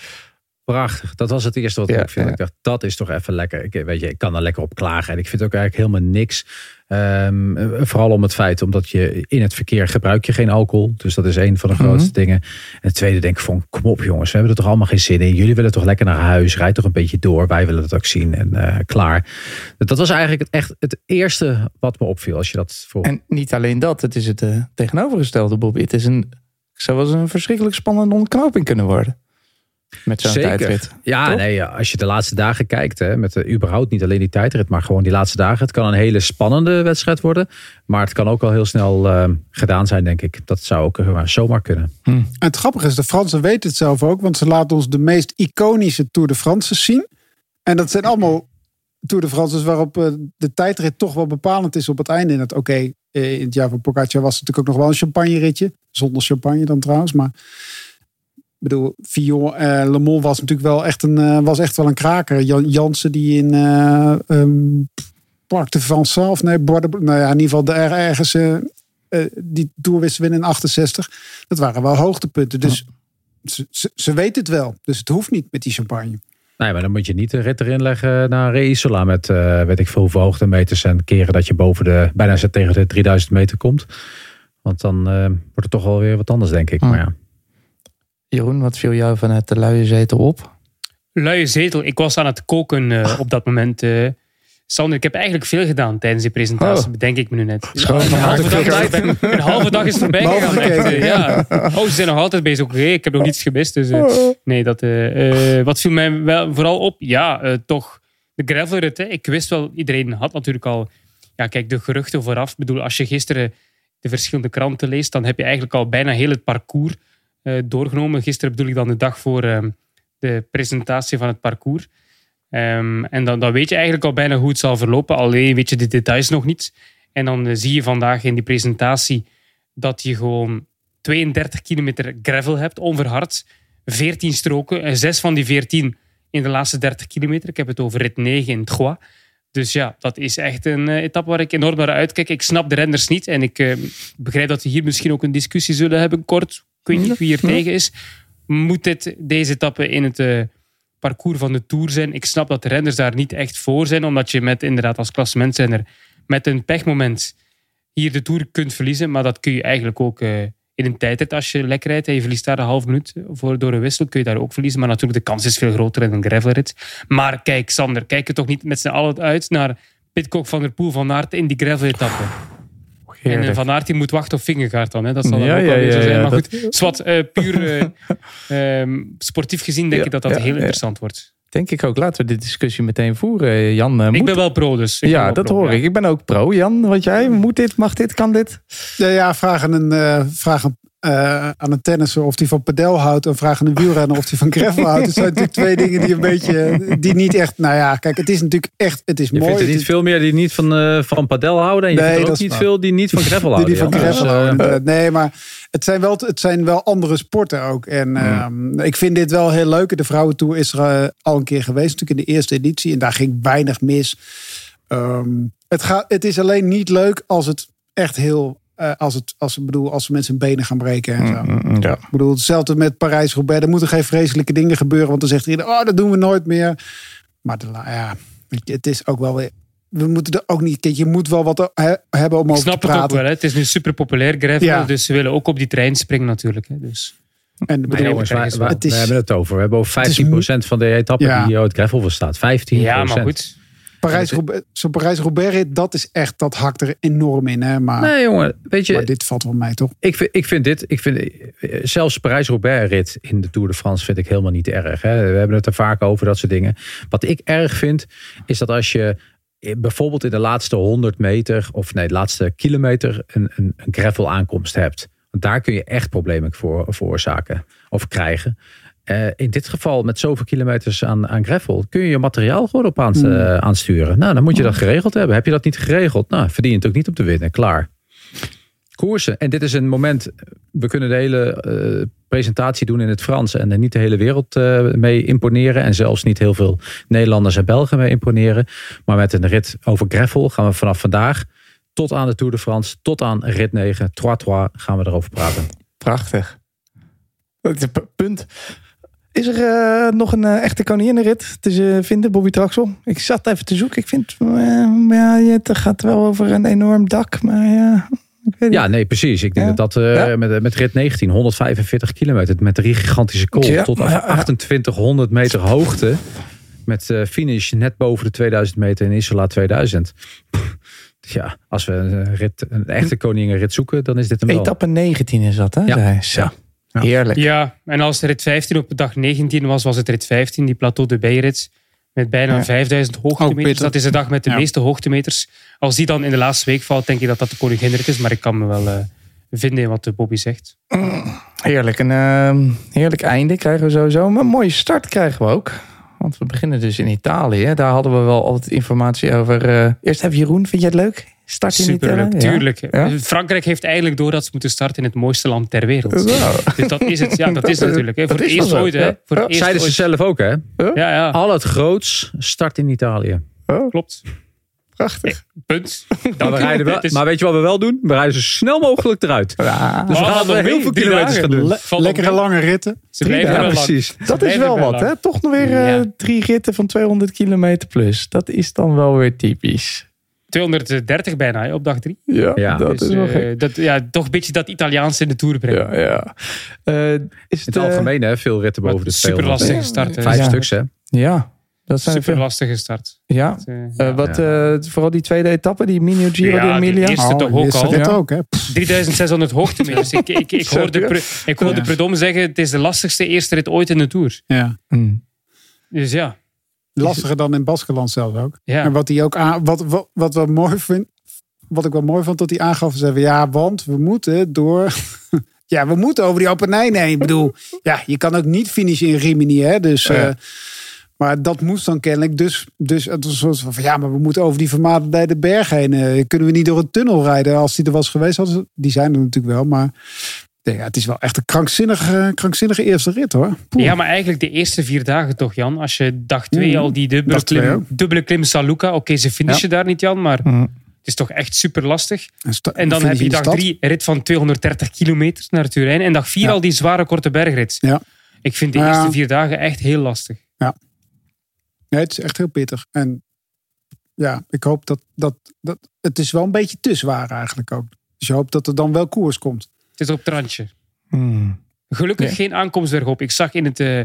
Speaker 8: Prachtig. Dat was het eerste wat ik
Speaker 7: ja.
Speaker 8: Ik dacht, dat is toch even lekker. Ik, weet je, ik kan er lekker op klagen. En ik vind ook eigenlijk helemaal niks. Ehm, eh, vooral om het feit, omdat je in het verkeer gebruik je geen alcohol. Dus dat is een van de
Speaker 7: Mhm.
Speaker 8: grootste dingen. En het tweede denk ik van, kom op jongens. We hebben er toch allemaal geen zin in. Jullie willen toch lekker naar huis. Rijd toch een beetje door. Wij willen het ook zien. En eh, klaar. Dat was eigenlijk het, echt het eerste wat me opviel. Als je dat voor...
Speaker 7: En niet alleen dat. Het is het eh, tegenovergestelde, Bobby. Het is een, zou wel eens een verschrikkelijk spannende ontknoping kunnen worden. Met zo'n
Speaker 8: Zeker.
Speaker 7: tijdrit.
Speaker 8: Ja,
Speaker 7: Toch?
Speaker 8: nee, als je de laatste dagen kijkt, hè, met de, überhaupt niet alleen die tijdrit, maar gewoon die laatste dagen. Het kan een hele spannende wedstrijd worden, maar het kan ook wel heel snel eh, gedaan zijn, denk ik. Dat zou ook eh, zomaar kunnen.
Speaker 3: En het grappige is, de Fransen weten het zelf ook, want ze laten ons de meest iconische Tour de France zien. En dat zijn allemaal Tour de France waarop eh, de tijdrit toch wel bepalend is op het einde. En dat, oké, eh, in het jaar van Pogacar was het natuurlijk ook nog wel een champagne-ritje. Zonder champagne dan trouwens, maar... Ik bedoel, Fillon, eh Le Mans was natuurlijk wel echt een, eh, was echt wel een kraker. Jan Jansen die in eh um, Parc de France of nee, nou ja, in ieder geval de, er- ergens die Tour wisten winnen in 68. Dat waren wel hoogtepunten. Dus ze, ze, ze weten het wel. Dus het hoeft niet met die champagne.
Speaker 8: Nee, maar dan moet je niet de rit erin leggen naar Reisola met weet ik veel hoeveel hoogtemeters en keren dat je boven de, bijna tegen de 3000 meter komt. Want dan wordt het toch wel weer wat anders, denk ik. Maar ja.
Speaker 7: Jeroen, wat viel jou vanuit de luie zetel op?
Speaker 5: Luie zetel. Ik was aan het koken eh, op dat moment. eh. Sander, ik heb eigenlijk veel gedaan tijdens die presentatie,
Speaker 7: Oh.
Speaker 5: bedenk ik me nu net.
Speaker 7: Schoon
Speaker 5: een, halve dag, is- ben- een halve dag is voorbij gegaan. eh, ja. Oh, ze zijn nog altijd bezig. Oké, ik heb nog niets gemist. Dus, eh, nee, dat, wat viel mij wel vooral op? Ja, toch de gravelrit. Hè. Ik wist wel, iedereen had natuurlijk al... Ja, kijk, de geruchten vooraf. Ik bedoel, als je gisteren de verschillende kranten leest, dan heb je eigenlijk al bijna heel het parcours eh, doorgenomen. Gisteren bedoel ik dan de dag voor eh, de presentatie van het parcours. Ehm, en dan, dan weet je eigenlijk al bijna hoe het zal verlopen. Alleen weet je de details nog niet. En dan eh, zie je vandaag in die presentatie dat je gewoon 32 kilometer gravel hebt, onverhard. 14 stroken. En zes van die 14 in de laatste 30 kilometer. Ik heb het over rit 9 in Troyes. Dus ja, dat is echt een eh, etappe waar ik enorm naar uitkijk. Ik snap de renners niet. En ik eh, begrijp dat we hier misschien ook een discussie zullen hebben kort. Ik weet niet wie hier tegen is. moet dit deze etappe in het eh, parcours van de Tour zijn? Ik snap dat de renners daar niet echt voor zijn, omdat je met inderdaad als klassementsrenner met een pechmoment hier de Tour kunt verliezen. Maar dat kun je eigenlijk ook eh, in een tijdrit als je lekker rijdt en je verliest daar een half minuut voor, door een wissel, kun je daar ook verliezen. Maar natuurlijk, de kans is veel groter in een gravelrit. Maar kijk, Sander, kijk er toch niet met z'n allen uit naar Pitcock van der Poel van Aert in die gravel-etappe. En eh. Van Aert die moet wachten op Vingegaard dan. Hè. Dat zal dan
Speaker 7: Ja,
Speaker 5: ook
Speaker 7: ja,
Speaker 5: wel weer zo
Speaker 7: ja,
Speaker 5: zijn. Maar
Speaker 7: dat-
Speaker 5: goed, zwart, eh, puur eh, ehm, sportief gezien denk
Speaker 7: Ja,
Speaker 5: ik dat dat
Speaker 7: ja,
Speaker 5: heel
Speaker 7: ja.
Speaker 5: interessant wordt.
Speaker 7: Denk ik ook. Laten we dit discussie meteen voeren. Jan, eh,
Speaker 5: Ik
Speaker 7: moet-
Speaker 5: ben wel pro dus. Ik
Speaker 7: ja, dat
Speaker 5: pro,
Speaker 7: hoor
Speaker 5: ja.
Speaker 7: ik. Ik ben ook pro. Jan, wat jij? Moet dit? Mag dit? Kan dit?
Speaker 3: Ja, ja vraag een, eh, vraag aan, eh, aan een tennisser of die van padel houdt. En vraag aan een wielrenner of die van gravel houdt. Het zijn natuurlijk twee dingen die een beetje... Die niet echt... Nou ja, kijk, het is natuurlijk echt... Het is
Speaker 8: Je
Speaker 3: mooi.
Speaker 8: vindt er niet
Speaker 3: is-
Speaker 8: veel meer die niet van, eh, van padel houden. En je
Speaker 3: Nee,
Speaker 8: vindt er
Speaker 3: dat
Speaker 8: ook niet
Speaker 3: waar.
Speaker 8: veel die niet van gravel
Speaker 3: Die
Speaker 8: houden.
Speaker 3: die van
Speaker 8: Jan.
Speaker 3: gravel
Speaker 8: Dus, eh,
Speaker 3: houden. Nee, maar het zijn wel, het zijn wel andere sporten ook. En ehm, ik vind dit wel heel leuk. De Vrouwentour is er al een keer geweest, natuurlijk in de eerste editie. En daar ging weinig mis. Ehm, het, gaat, het is alleen niet leuk als het echt heel... eh, als, het, als, ik bedoel, als mensen hun benen gaan breken en zo.
Speaker 7: Ja.
Speaker 3: Ik bedoel, hetzelfde met Parijs-Roubaix. Er moeten geen vreselijke dingen gebeuren. Want dan zegt iedereen, oh, dat doen we nooit meer. Maar de, ja, het is ook wel weer... We moeten er ook niet... Kijk, je moet wel wat he- hebben om
Speaker 5: Ik
Speaker 3: over
Speaker 5: snap
Speaker 3: te
Speaker 5: het ook
Speaker 3: praten.
Speaker 5: wel. Hè. Het is nu super populair gravel,
Speaker 3: Ja.
Speaker 5: dus ze willen ook op die trein springen natuurlijk. Hè. Dus.
Speaker 3: En bedoel,
Speaker 8: jongens, we hebben het over. We hebben over
Speaker 3: het is
Speaker 8: 15% van de etappe
Speaker 3: Ja.
Speaker 8: die ooit gravel voor staat. 15%.
Speaker 5: Ja, maar goed.
Speaker 3: Parijs-Roubaix, zo'n Parijs-Roubaix, dat is echt, dat hakt er enorm in. Hè? Maar,
Speaker 8: Nee, jongen. Weet je,
Speaker 3: maar dit valt wel mij toch?
Speaker 8: Ik vind, ik vind dit, ik vind, zelfs Parijs-Roubaix-rit in de Tour de France vind ik helemaal niet erg. Hè. We hebben het er vaak over, dat soort dingen. Wat ik erg vind, is dat als je bijvoorbeeld in de laatste 100 meter, of nee, de laatste kilometer, een, een, een gravel aankomst hebt. Want daar kun je echt problemen voor veroorzaken of krijgen. Eh, in dit geval, met zoveel kilometers aan, aan gravel, kun je je materiaal gewoon op aan, eh, aansturen. Nou, dan moet je dat geregeld hebben. Heb je dat niet geregeld, nou, verdien je het ook niet op te winnen. Klaar koersen. En dit is een moment, we kunnen de hele eh, presentatie doen in het Frans en er niet de hele wereld mee imponeren. En zelfs niet heel veel Nederlanders en Belgen mee imponeren. Maar met een rit over gravel gaan we vanaf vandaag tot aan de Tour de France, tot aan rit 9, 3-3 gaan we erover praten.
Speaker 7: Prachtig. Punt. Is er eh, nog een eh, echte koninginnenrit te eh, vinden, Bobby Traxel? Ik zat even te zoeken. Ik vind, ja, het gaat wel over een enorm dak. Maar ja, ik weet
Speaker 8: Ja,
Speaker 7: niet.
Speaker 8: nee, precies. Ik denk
Speaker 7: Ja.
Speaker 8: dat dat
Speaker 7: Ja.
Speaker 8: met, met rit 19, 145 kilometer, met drie gigantische kools tot
Speaker 7: ja, ja.
Speaker 8: 2800 meter hoogte. Met finish net boven de 2000 meter in Isola 2000. Ja, als we een, rit, een echte koningenrit zoeken, dan is dit wel.
Speaker 7: Etappe 19 is dat, hè?
Speaker 8: Ja.
Speaker 7: Zo.
Speaker 8: Ja.
Speaker 7: Heerlijk.
Speaker 5: Ja, en als rit 15 op dag 19 was, was het rit 15, die Plateau de Beirit. Met bijna
Speaker 7: Ja.
Speaker 5: 5000
Speaker 3: Ook
Speaker 5: hoogtemeters. Dat is de dag met de
Speaker 3: Ja.
Speaker 5: meeste hoogtemeters. Als die dan in de laatste week valt, denk ik dat dat de koninginrit is. Maar ik kan me wel eh, vinden in wat de Bobby zegt.
Speaker 7: Heerlijk. Een ehm, heerlijk einde krijgen we sowieso. Maar een mooie start krijgen we ook. Want we beginnen dus in Italië. Daar hadden we wel altijd informatie over. eh, eerst even Jeroen, vind jij het leuk? Start in
Speaker 5: Super
Speaker 7: Italië?
Speaker 5: leuk,
Speaker 7: Ja.
Speaker 5: tuurlijk.
Speaker 7: Ja.
Speaker 5: Frankrijk heeft eigenlijk door dat ze moeten starten in het mooiste land ter wereld. Dus dat is het. Ja, dat is het natuurlijk. Hè. Voor het eerst ooit. Hè.
Speaker 7: ja.
Speaker 5: Voor het
Speaker 8: Zeiden ze
Speaker 5: ooit.
Speaker 8: zelf ook, hè?
Speaker 5: Ja, ja.
Speaker 8: Al het groots start in Italië.
Speaker 7: Oh,
Speaker 5: Klopt.
Speaker 7: prachtig.
Speaker 5: Punt.
Speaker 8: Maar, we
Speaker 5: Dank u.
Speaker 8: rijden wel,
Speaker 5: is-
Speaker 8: maar weet je wat we wel doen? We rijden zo snel mogelijk eruit.
Speaker 7: Ja,
Speaker 8: Dus we
Speaker 5: Oh,
Speaker 8: gaan
Speaker 5: nog
Speaker 8: heel veel kilometers gaan doen.
Speaker 3: Le- lekkere lange ritten.
Speaker 5: Ze blijven
Speaker 8: Ja,
Speaker 5: lang.
Speaker 8: precies.
Speaker 5: Ze
Speaker 7: dat is wel wat,
Speaker 5: lang.
Speaker 7: hè? Toch nog weer eh, drie ritten van 200 kilometer plus. Dat is dan wel weer typisch.
Speaker 5: 230 bijna hè, op dag drie.
Speaker 7: Ja,
Speaker 8: Ja.
Speaker 7: dat
Speaker 5: Dus,
Speaker 7: is wel
Speaker 5: eh, dat, ja, toch een beetje dat Italiaanse in de Tour brengen.
Speaker 7: Ja, ja. Eh, is
Speaker 8: In
Speaker 7: het,
Speaker 8: het
Speaker 7: eh,
Speaker 8: algemeen, hè? Veel ritten boven de
Speaker 5: super
Speaker 8: 200.
Speaker 5: lastige start. hè.
Speaker 8: Vijf
Speaker 7: Ja.
Speaker 8: stuks, hè?
Speaker 7: Ja, dat zijn er
Speaker 5: Super lastige start.
Speaker 7: Ja. Wat, eh, vooral die tweede etappe, die Minio Giro
Speaker 5: Ja,
Speaker 7: de
Speaker 5: die
Speaker 7: Emilia.
Speaker 5: eerste toch ook al.
Speaker 3: rit
Speaker 7: Ja.
Speaker 3: ook, hè?
Speaker 5: 3600 hoogtemeters. ik, ik, ik hoorde. Pre- ik hoorde
Speaker 3: Ja.
Speaker 5: Predom zeggen, het is de lastigste eerste rit ooit in de Tour.
Speaker 3: Ja.
Speaker 7: Mm.
Speaker 5: Dus ja.
Speaker 3: Lastiger dan in Baskeland zelf ook.
Speaker 5: ja.
Speaker 3: En wat hij ook aan, wat, wat, wat wel mooi vind, wat ik wel mooi vond, dat hij aangaf ze ja, want we moeten door. ja, we moeten over die Appenijnen heen. Ik bedoel, ja, je kan ook niet finishen in Rimini, hè? Dus. Eh, maar dat moest dan kennelijk. Dus, dus het was een soort van, ja, maar we moeten over die vermaarde berg heen. Eh, kunnen we niet door een tunnel rijden als die er was geweest? Hadden ze- Die zijn er natuurlijk wel, maar ja, het is wel echt een krankzinnige, krankzinnige eerste rit, hoor. Poeh.
Speaker 5: ja, maar eigenlijk de eerste vier dagen toch, Jan. Als je dag twee
Speaker 3: Mm.
Speaker 5: al die dubbele
Speaker 3: twee
Speaker 5: klim, dubbele klim San Luca. Oké, ze finishen daar niet, Jan, maar
Speaker 7: Mm.
Speaker 5: het is toch echt super lastig.
Speaker 3: En
Speaker 5: dan heb je dag drie rit van 230 kilometer naar Turijn. En dag vier
Speaker 3: Ja.
Speaker 5: al die zware korte bergrit.
Speaker 3: Ja.
Speaker 5: Ik vind de
Speaker 3: Ja.
Speaker 5: eerste vier dagen echt heel lastig.
Speaker 3: Nee, het is echt heel pittig. En ja, ik hoop dat, dat, dat het is wel een beetje te zwaar eigenlijk ook. Dus je hoopt dat er dan wel koers komt.
Speaker 5: Het is op het randje.
Speaker 7: Hmm.
Speaker 5: Gelukkig geen aankomstweg op. Ik zag in, het, eh,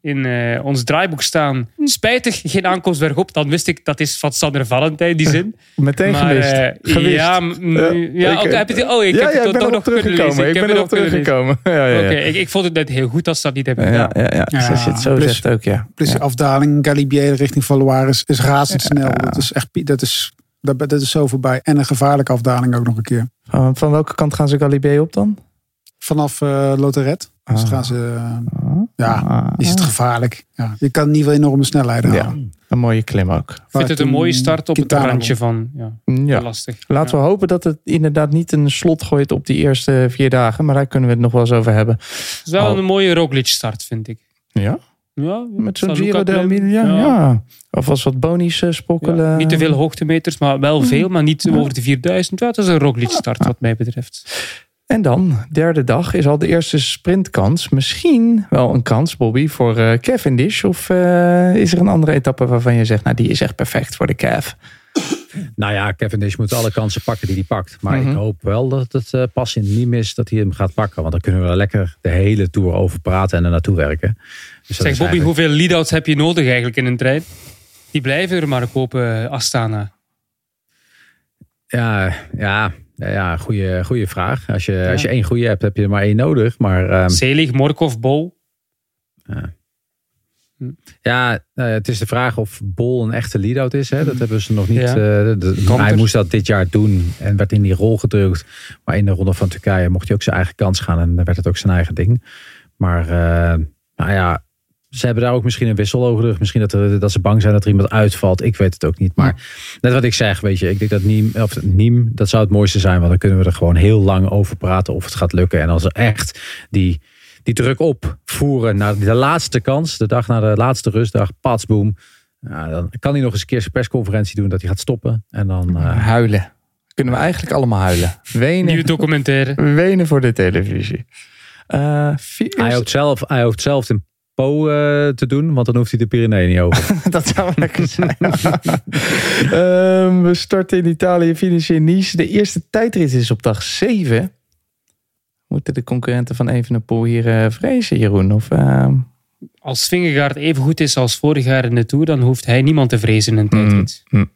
Speaker 5: in eh, ons draaiboek staan, spijtig geen aankomstweg op. Dan wist ik, dat is van Sander Valentijn, die zin.
Speaker 7: Meteen
Speaker 5: maar,
Speaker 7: gemist. Gewist.
Speaker 5: Ja,
Speaker 7: Ja,
Speaker 5: ja,
Speaker 7: ik,
Speaker 5: heb je die- oh, ik
Speaker 7: ja,
Speaker 5: heb
Speaker 7: ja,
Speaker 5: het
Speaker 7: ik ben
Speaker 5: toch nog
Speaker 7: erop
Speaker 5: kunnen lezen.
Speaker 7: teruggekomen. Ik
Speaker 5: heb
Speaker 7: ben
Speaker 5: het
Speaker 7: erop
Speaker 5: nog
Speaker 7: teruggekomen. Ja, ja,
Speaker 5: ik, ik vond het net heel goed dat ze dat niet hebben
Speaker 7: Ja,
Speaker 5: gedaan.
Speaker 7: ja, ja.
Speaker 3: Ja,
Speaker 7: Als je het zo
Speaker 3: plus-
Speaker 7: zegt ook, ja.
Speaker 3: Plus
Speaker 7: ja.
Speaker 3: die afdaling Galibier richting Valois is razendsnel. Dat is echt dat is, dat, dat is zo voorbij. En een gevaarlijke afdaling ook nog een keer.
Speaker 7: Van, van welke kant gaan ze Galibier op dan?
Speaker 3: Vanaf eh Loteret. Dus
Speaker 7: Ah.
Speaker 3: gaan ze, eh, ja,
Speaker 7: Ah.
Speaker 3: is het gevaarlijk. Ja, je kan niet wel enorme snelheden
Speaker 7: Ja.
Speaker 3: halen.
Speaker 7: Een mooie klim ook.
Speaker 5: Ik vind het een mooie start op het randje van. Ja,
Speaker 7: Ja.
Speaker 5: lastig.
Speaker 7: Laten we hopen dat het inderdaad niet een slot gooit op die eerste vier dagen. Maar daar kunnen we het nog wel eens over hebben.
Speaker 5: Het is wel
Speaker 7: Oh.
Speaker 5: een mooie Roglic start, vind ik.
Speaker 7: Ja?
Speaker 5: Ja,
Speaker 7: Met zo'n Giro d'Emilia? Ja. Of was wat bonies eh, spokkelen?
Speaker 5: Ja, niet te veel hoogtemeters, maar wel veel, maar niet over de 4000. Ja, het is een Roglic start wat mij betreft.
Speaker 7: En dan, derde dag, is al de eerste sprintkans. Misschien wel een kans, Bobby, voor eh, Cavendish. Of eh, is er een andere etappe waarvan je zegt, nou die is echt perfect voor de Cav?
Speaker 8: Nou ja, Cavendish moet alle kansen pakken die hij pakt. Maar
Speaker 7: Mhm.
Speaker 8: ik hoop wel dat het eh, pas in niet mis dat hij hem gaat pakken. Want dan kunnen we er lekker de hele tour over praten en er naartoe werken. Dus
Speaker 5: Zeg
Speaker 8: is
Speaker 5: Bobby,
Speaker 8: eigenlijk-
Speaker 5: hoeveel lead-outs heb je nodig eigenlijk in een trein? Die blijven er maar kopen, Astana.
Speaker 8: Ja, ja, ja, goede, goede vraag. Als je, als je één goede hebt, heb je er maar één nodig. Maar ehm,
Speaker 5: Selig, Morkov, Bol.
Speaker 8: ja, eh, het is de vraag of Bol een echte lead-out is. Hè? Dat hebben ze nog niet.
Speaker 5: Ja.
Speaker 8: eh, de- hij moest dat dit jaar doen en werd in die rol gedrukt. Maar in de ronde van Turkije mocht hij ook zijn eigen kans gaan. En dan werd het ook zijn eigen ding. Maar eh, nou ja, ze hebben daar ook misschien een wissel over de rug. Misschien dat, er, dat ze bang zijn dat er iemand uitvalt. Ik weet het ook niet. Maar net wat ik zeg, weet je. Ik denk dat Niem, of Niem, dat zou het mooiste zijn. Want dan kunnen we er gewoon heel lang over praten of het gaat lukken. En als er echt die, die druk opvoeren naar de laatste kans. De dag na de laatste rustdag. Patsboom. Ja, dan kan hij nog eens een keer zijn persconferentie doen dat hij gaat stoppen. En dan... eh,
Speaker 7: Huilen. Kunnen we eigenlijk allemaal huilen.
Speaker 5: Nieuwe
Speaker 7: Wenen,
Speaker 5: documentaire.
Speaker 7: wenen voor de televisie. Eh, vier-
Speaker 8: hij, hoopt zelf, hij hoopt zelf in Po eh, te doen. Want dan hoeft hij de Pyreneeën niet over.
Speaker 7: Dat zou lekker zijn. Ehm, we starten in Italië, finish in Nice. De eerste tijdrit is op dag 7. Moeten de concurrenten van Evenepoel hier eh, vrezen, Jeroen? Of, ehm,
Speaker 5: Als Vingegaard even goed is als vorig jaar in de Tour, dan hoeft hij niemand te vrezen in een tijdrit.
Speaker 7: mm.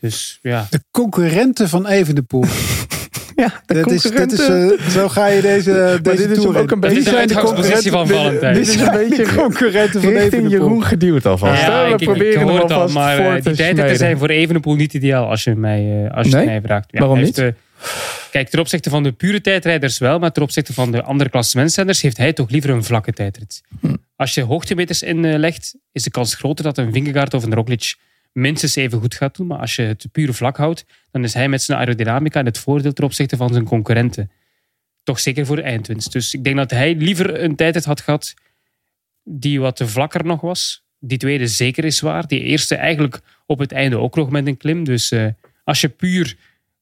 Speaker 5: Dus ja,
Speaker 3: De concurrenten van Evenepoel.
Speaker 7: ja, de
Speaker 3: Dat is, dit is,
Speaker 7: concurrenten.
Speaker 3: eh, zo ga je deze, deze
Speaker 7: dit is
Speaker 3: tour
Speaker 7: ook een
Speaker 5: dat
Speaker 7: beetje-
Speaker 5: is de
Speaker 3: zijn de
Speaker 5: uitgangspositie van Valentijn.
Speaker 7: dit is een
Speaker 3: zijn de
Speaker 7: beetje
Speaker 3: concurrenten van
Speaker 7: richting
Speaker 3: Evenepoel.
Speaker 7: Jeroen geduwd alvast.
Speaker 5: Ja,
Speaker 7: we
Speaker 5: ik, ik,
Speaker 7: proberen
Speaker 5: ik
Speaker 7: hem
Speaker 5: hoor het al,
Speaker 7: alvast
Speaker 5: maar
Speaker 7: voor
Speaker 5: eh,
Speaker 7: te
Speaker 5: die tijdritten
Speaker 7: snijden.
Speaker 5: zijn voor Evenepoel niet ideaal als je mij, als je
Speaker 7: Nee?
Speaker 5: het mij vraagt. Ja,
Speaker 7: Waarom niet?
Speaker 5: heeft, kijk, ten opzichte van de pure tijdrijders wel, maar ten opzichte van de andere klassementsrenners heeft hij toch liever een vlakke tijdrit.
Speaker 7: Hm.
Speaker 5: Als je hoogtemeters inlegt, is de kans groter dat een Vingegaard of een Roglic minstens even goed gaat doen. Maar als je het pure vlak houdt, dan is hij met zijn aerodynamica in het voordeel ten opzichte van zijn concurrenten. Toch zeker voor de eindwinst. Dus ik denk dat hij liever een tijdrit had gehad die wat vlakker nog was. Die tweede zeker is waar. Die eerste eigenlijk op het einde ook nog met een klim. Dus eh, als je puur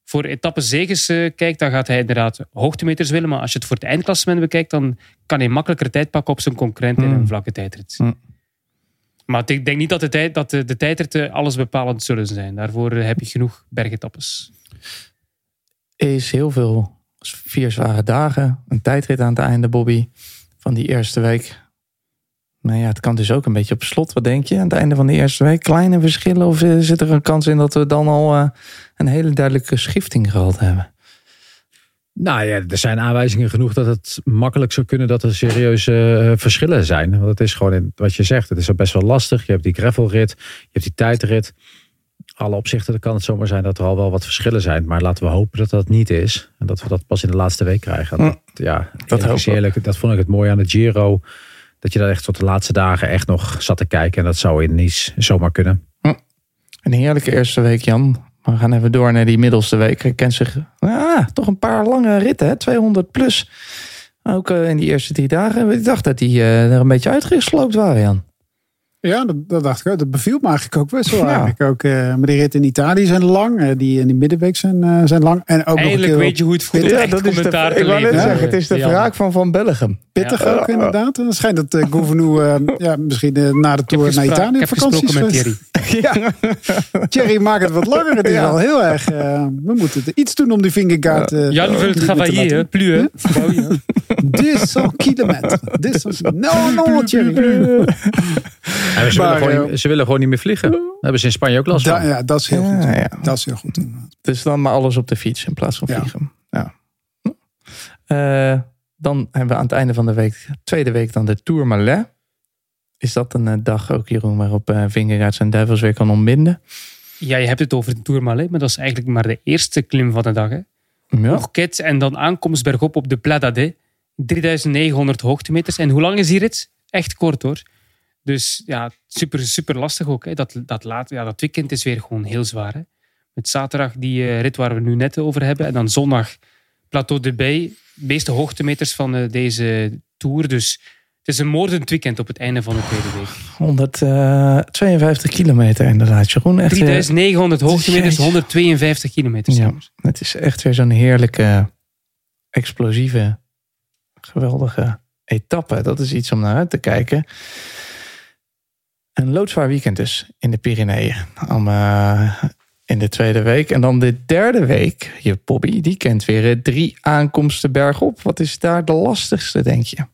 Speaker 5: voor etappezeges eh kijkt, dan gaat hij inderdaad hoogtemeters willen. Maar als je het voor het eindklassement bekijkt, dan kan hij makkelijker tijd pakken op zijn concurrent in
Speaker 7: Hmm.
Speaker 5: een vlakke tijdrit.
Speaker 7: Hmm.
Speaker 5: Maar ik denk niet dat de, tijd, dat de, de tijdritten alles bepalend zullen zijn. Daarvoor eh, heb je genoeg bergetappes.
Speaker 7: is heel veel vier zware dagen. Een tijdrit aan het einde, Bobby, van die eerste week. Nou ja, het kan dus ook een beetje op slot. Wat denk je aan het einde van de eerste week? Kleine verschillen? Of eh, zit er een kans in dat we dan al eh, een hele duidelijke schifting gehad hebben?
Speaker 8: Nou ja, er zijn aanwijzingen genoeg dat het makkelijk zou kunnen dat er serieuze eh, verschillen zijn. Want het is gewoon in, wat je zegt, het is best wel lastig. Je hebt die gravelrit, je hebt die tijdrit. Alle opzichten kan het zomaar zijn dat er al wel wat verschillen zijn. Maar laten we hopen dat dat niet is. En dat we dat pas in de laatste week krijgen. Dat, ja, dat, eerlijk, dat vond ik het mooie aan de Giro. Dat je daar echt tot de laatste dagen echt nog zat te kijken. En dat zou in Nice zomaar kunnen.
Speaker 7: Een heerlijke eerste week, Jan. We gaan even door naar die middelste week. Hij kent zich ah, toch een paar lange ritten, hè? 200 plus. Ook eh, in die eerste drie dagen. Ik dacht dat die eh, er een beetje uitgesloopt waren, Jan.
Speaker 3: Ja, dat, dat dacht ik ook. Dat beviel me eigenlijk ook best wel.
Speaker 7: Ja.
Speaker 3: Eigenlijk ook, eh, maar die ritten in Italië zijn lang. die in die middenweek zijn, eh, zijn lang. En ook nog een
Speaker 5: Eindelijk
Speaker 3: keer
Speaker 5: weet je hoe het voelt om
Speaker 3: Ja,
Speaker 5: echt
Speaker 7: dat is de,
Speaker 5: commentaar
Speaker 7: ik wou net zeggen, het is de
Speaker 5: Jan.
Speaker 7: wraak van Van Bellegem.
Speaker 3: Pittig
Speaker 5: Ja.
Speaker 3: ook inderdaad. En dan schijnt dat uh, Gouvenou eh, ja, misschien eh, na de tour naar Italië op vakantie
Speaker 5: gesproken met
Speaker 3: is
Speaker 5: Thierry.
Speaker 3: Ja. Thierry, maak het wat langer. Het is
Speaker 7: Ja.
Speaker 3: wel heel erg... eh, we moeten er iets doen om die vingerkaart... eh,
Speaker 5: Jan wil het
Speaker 3: te
Speaker 5: travailler? Bouw je.
Speaker 3: 200 kilometer. 200 No, no, Thierry.
Speaker 8: Ze,
Speaker 3: Maar,
Speaker 8: willen gewoon,
Speaker 3: eh,
Speaker 8: niet- ze willen gewoon niet meer vliegen. Hebben ze in Spanje ook last van.
Speaker 3: Ja, dat is heel
Speaker 7: Ja,
Speaker 3: goed.
Speaker 7: ja.
Speaker 3: Dat is heel goed.
Speaker 7: Dus dan maar alles op de fiets in plaats van vliegen. Ja. Eh, dan hebben we aan het einde van de week, tweede week, dan de Tour Malais. Is dat een eh, dag ook, Jeroen, waarop uh, Vingegaard zijn duivels weer kan ontbinden?
Speaker 5: Ja, je hebt het over de Tourmalet, maar dat is eigenlijk maar de eerste klim van de dag. Hè?
Speaker 7: Ja.
Speaker 5: Nog ket en dan aankomst bergop op de Pla d'Adet. 3900 hoogtemeters. En hoe lang is die rit? Echt kort hoor. Dus ja, super, super lastig ook. Hè. Dat, dat, laat, ja, dat weekend is weer gewoon heel zwaar. Hè. Met zaterdag die eh, rit waar we nu net over hebben. En dan zondag Plateau de Bay. De meeste hoogtemeters van eh, deze tour. Dus het is een moordend weekend op het einde van de tweede week.
Speaker 7: 152 kilometer inderdaad, Jeroen. Echt, eh,
Speaker 5: 3900 hoogtemeters,
Speaker 7: Jezus.
Speaker 5: 152 kilometer.
Speaker 7: Ja, het is echt weer zo'n heerlijke, explosieve, geweldige etappe. Dat is iets om naar uit te kijken. Een loodzwaar weekend dus in de Pyreneeën. Om, eh, in de tweede week. En dan de derde week, je Bobby, die kent weer eh, drie aankomsten bergop. Wat is daar de lastigste, denk je?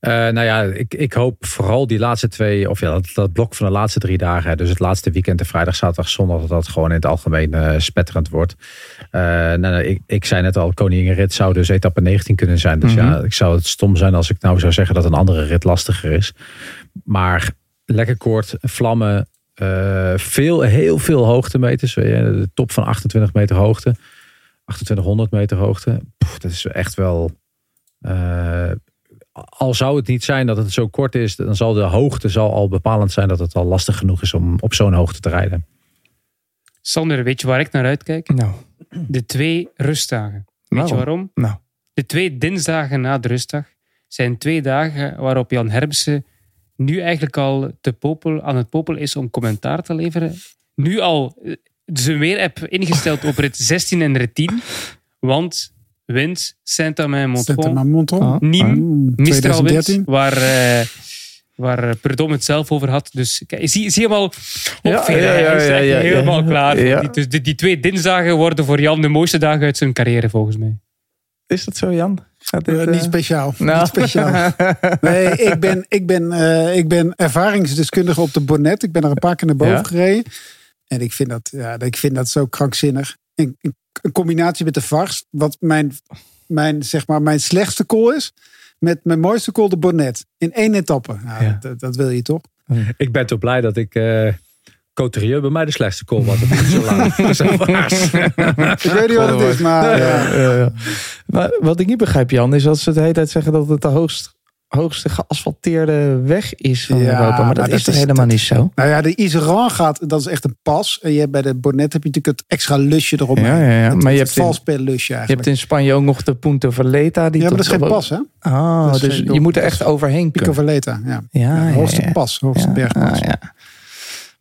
Speaker 8: Eh, nou ja, ik, ik hoop vooral die laatste twee, of ja, dat, dat blok van de laatste drie dagen. Dus het laatste weekend, de vrijdag, zaterdag, zondag, dat dat gewoon in het algemeen eh, spetterend wordt. Nou, nou, ik, ik zei net al, Koninginrit zou dus etappe 19 kunnen zijn. Dus
Speaker 7: Mhm.
Speaker 8: ja, ik zou het stom zijn als ik nou zou zeggen dat een andere rit lastiger is. Maar lekker kort, vlammen, eh, veel, heel veel hoogtemeters. Weet je, de top van 28 meter hoogte, 2800 meter hoogte. Dat is echt wel. eh, al zou het niet zijn dat het zo kort is, dan zal de hoogte zal al bepalend zijn dat het al lastig genoeg is om op zo'n hoogte te rijden.
Speaker 5: Sander, weet je waar ik naar uitkijk?
Speaker 7: Nou,
Speaker 5: De twee rustdagen. Weet je waarom?
Speaker 7: Nou,
Speaker 5: De twee dinsdagen na de rustdag zijn twee dagen waarop Jan Herbsen nu eigenlijk al te popel, aan het popel is om commentaar te leveren. Nu al eh, zijn weer-app ingesteld op rit 16 en rit 10. Want wint Saint-Amand-Montrond,
Speaker 3: Saint-Amand-Montrond.
Speaker 7: Ah.
Speaker 5: Nîmes,
Speaker 3: Mm,
Speaker 5: Mistral wint,
Speaker 3: 2013.
Speaker 5: waar, eh waar Perdom het zelf over had. Dus kijk, zie, zie hem al
Speaker 7: ja, ja, ja, ja, ja.
Speaker 5: helemaal klaar. die- Dus die, die twee dinsdagen worden voor Jan de mooiste dagen uit zijn carrière, volgens mij.
Speaker 7: is dat zo, Jan? Gaat dit,
Speaker 3: Eh,
Speaker 7: eh,
Speaker 3: niet speciaal.
Speaker 7: Nou.
Speaker 3: Niet speciaal. Nee, ik ben, ik, ben, eh, ik ben ervaringsdeskundige op de Bonnet. Ik ben er een paar keer naar boven
Speaker 7: Ja?
Speaker 3: gereden. En ik vind dat, ja, ik vind dat zo krankzinnig. In, combinatie met de vars. Wat mijn, mijn, zeg maar, mijn slechtste call is. Met mijn mooiste call de Bonnet. In één etappe. Nou,
Speaker 7: Ja.
Speaker 3: dat, dat wil je toch?
Speaker 8: Ik ben toch blij dat ik uh, Coterieux bij mij de slechtste call was. Dat zo lang. Zo was.
Speaker 3: Ik weet niet wat het is, maar... ja.
Speaker 7: Ja, ja. Maar wat ik niet begrijp, Jan, is dat ze de hele tijd zeggen dat het de hoogst, hoogste geasfalteerde weg is van
Speaker 3: Ja,
Speaker 7: Europa. Maar
Speaker 3: maar
Speaker 7: dat, is toch helemaal
Speaker 3: dat-
Speaker 7: niet zo?
Speaker 3: Nou ja, de Iseran gaat, dat is echt een pas. En je hebt bij de Bonnet heb je natuurlijk het extra lusje erop.
Speaker 7: Ja, ja, ja.
Speaker 3: Het,
Speaker 7: Maar je
Speaker 3: het
Speaker 7: hebt in-
Speaker 3: valspel lusje
Speaker 7: Je
Speaker 3: eigenlijk.
Speaker 7: hebt in Spanje ook nog de Punta Valeta. Die
Speaker 3: ja, maar dat is geen pas, hè?
Speaker 7: Ah,
Speaker 3: is
Speaker 7: dus
Speaker 3: geen
Speaker 7: je moet er echt overheen
Speaker 3: Pico. Valeta, ja.
Speaker 7: Ja,
Speaker 3: Ja,
Speaker 7: ja,
Speaker 3: hoogste
Speaker 7: ja.
Speaker 3: pas, hoogste
Speaker 7: Ja,
Speaker 3: bergpas.
Speaker 7: ah, ja.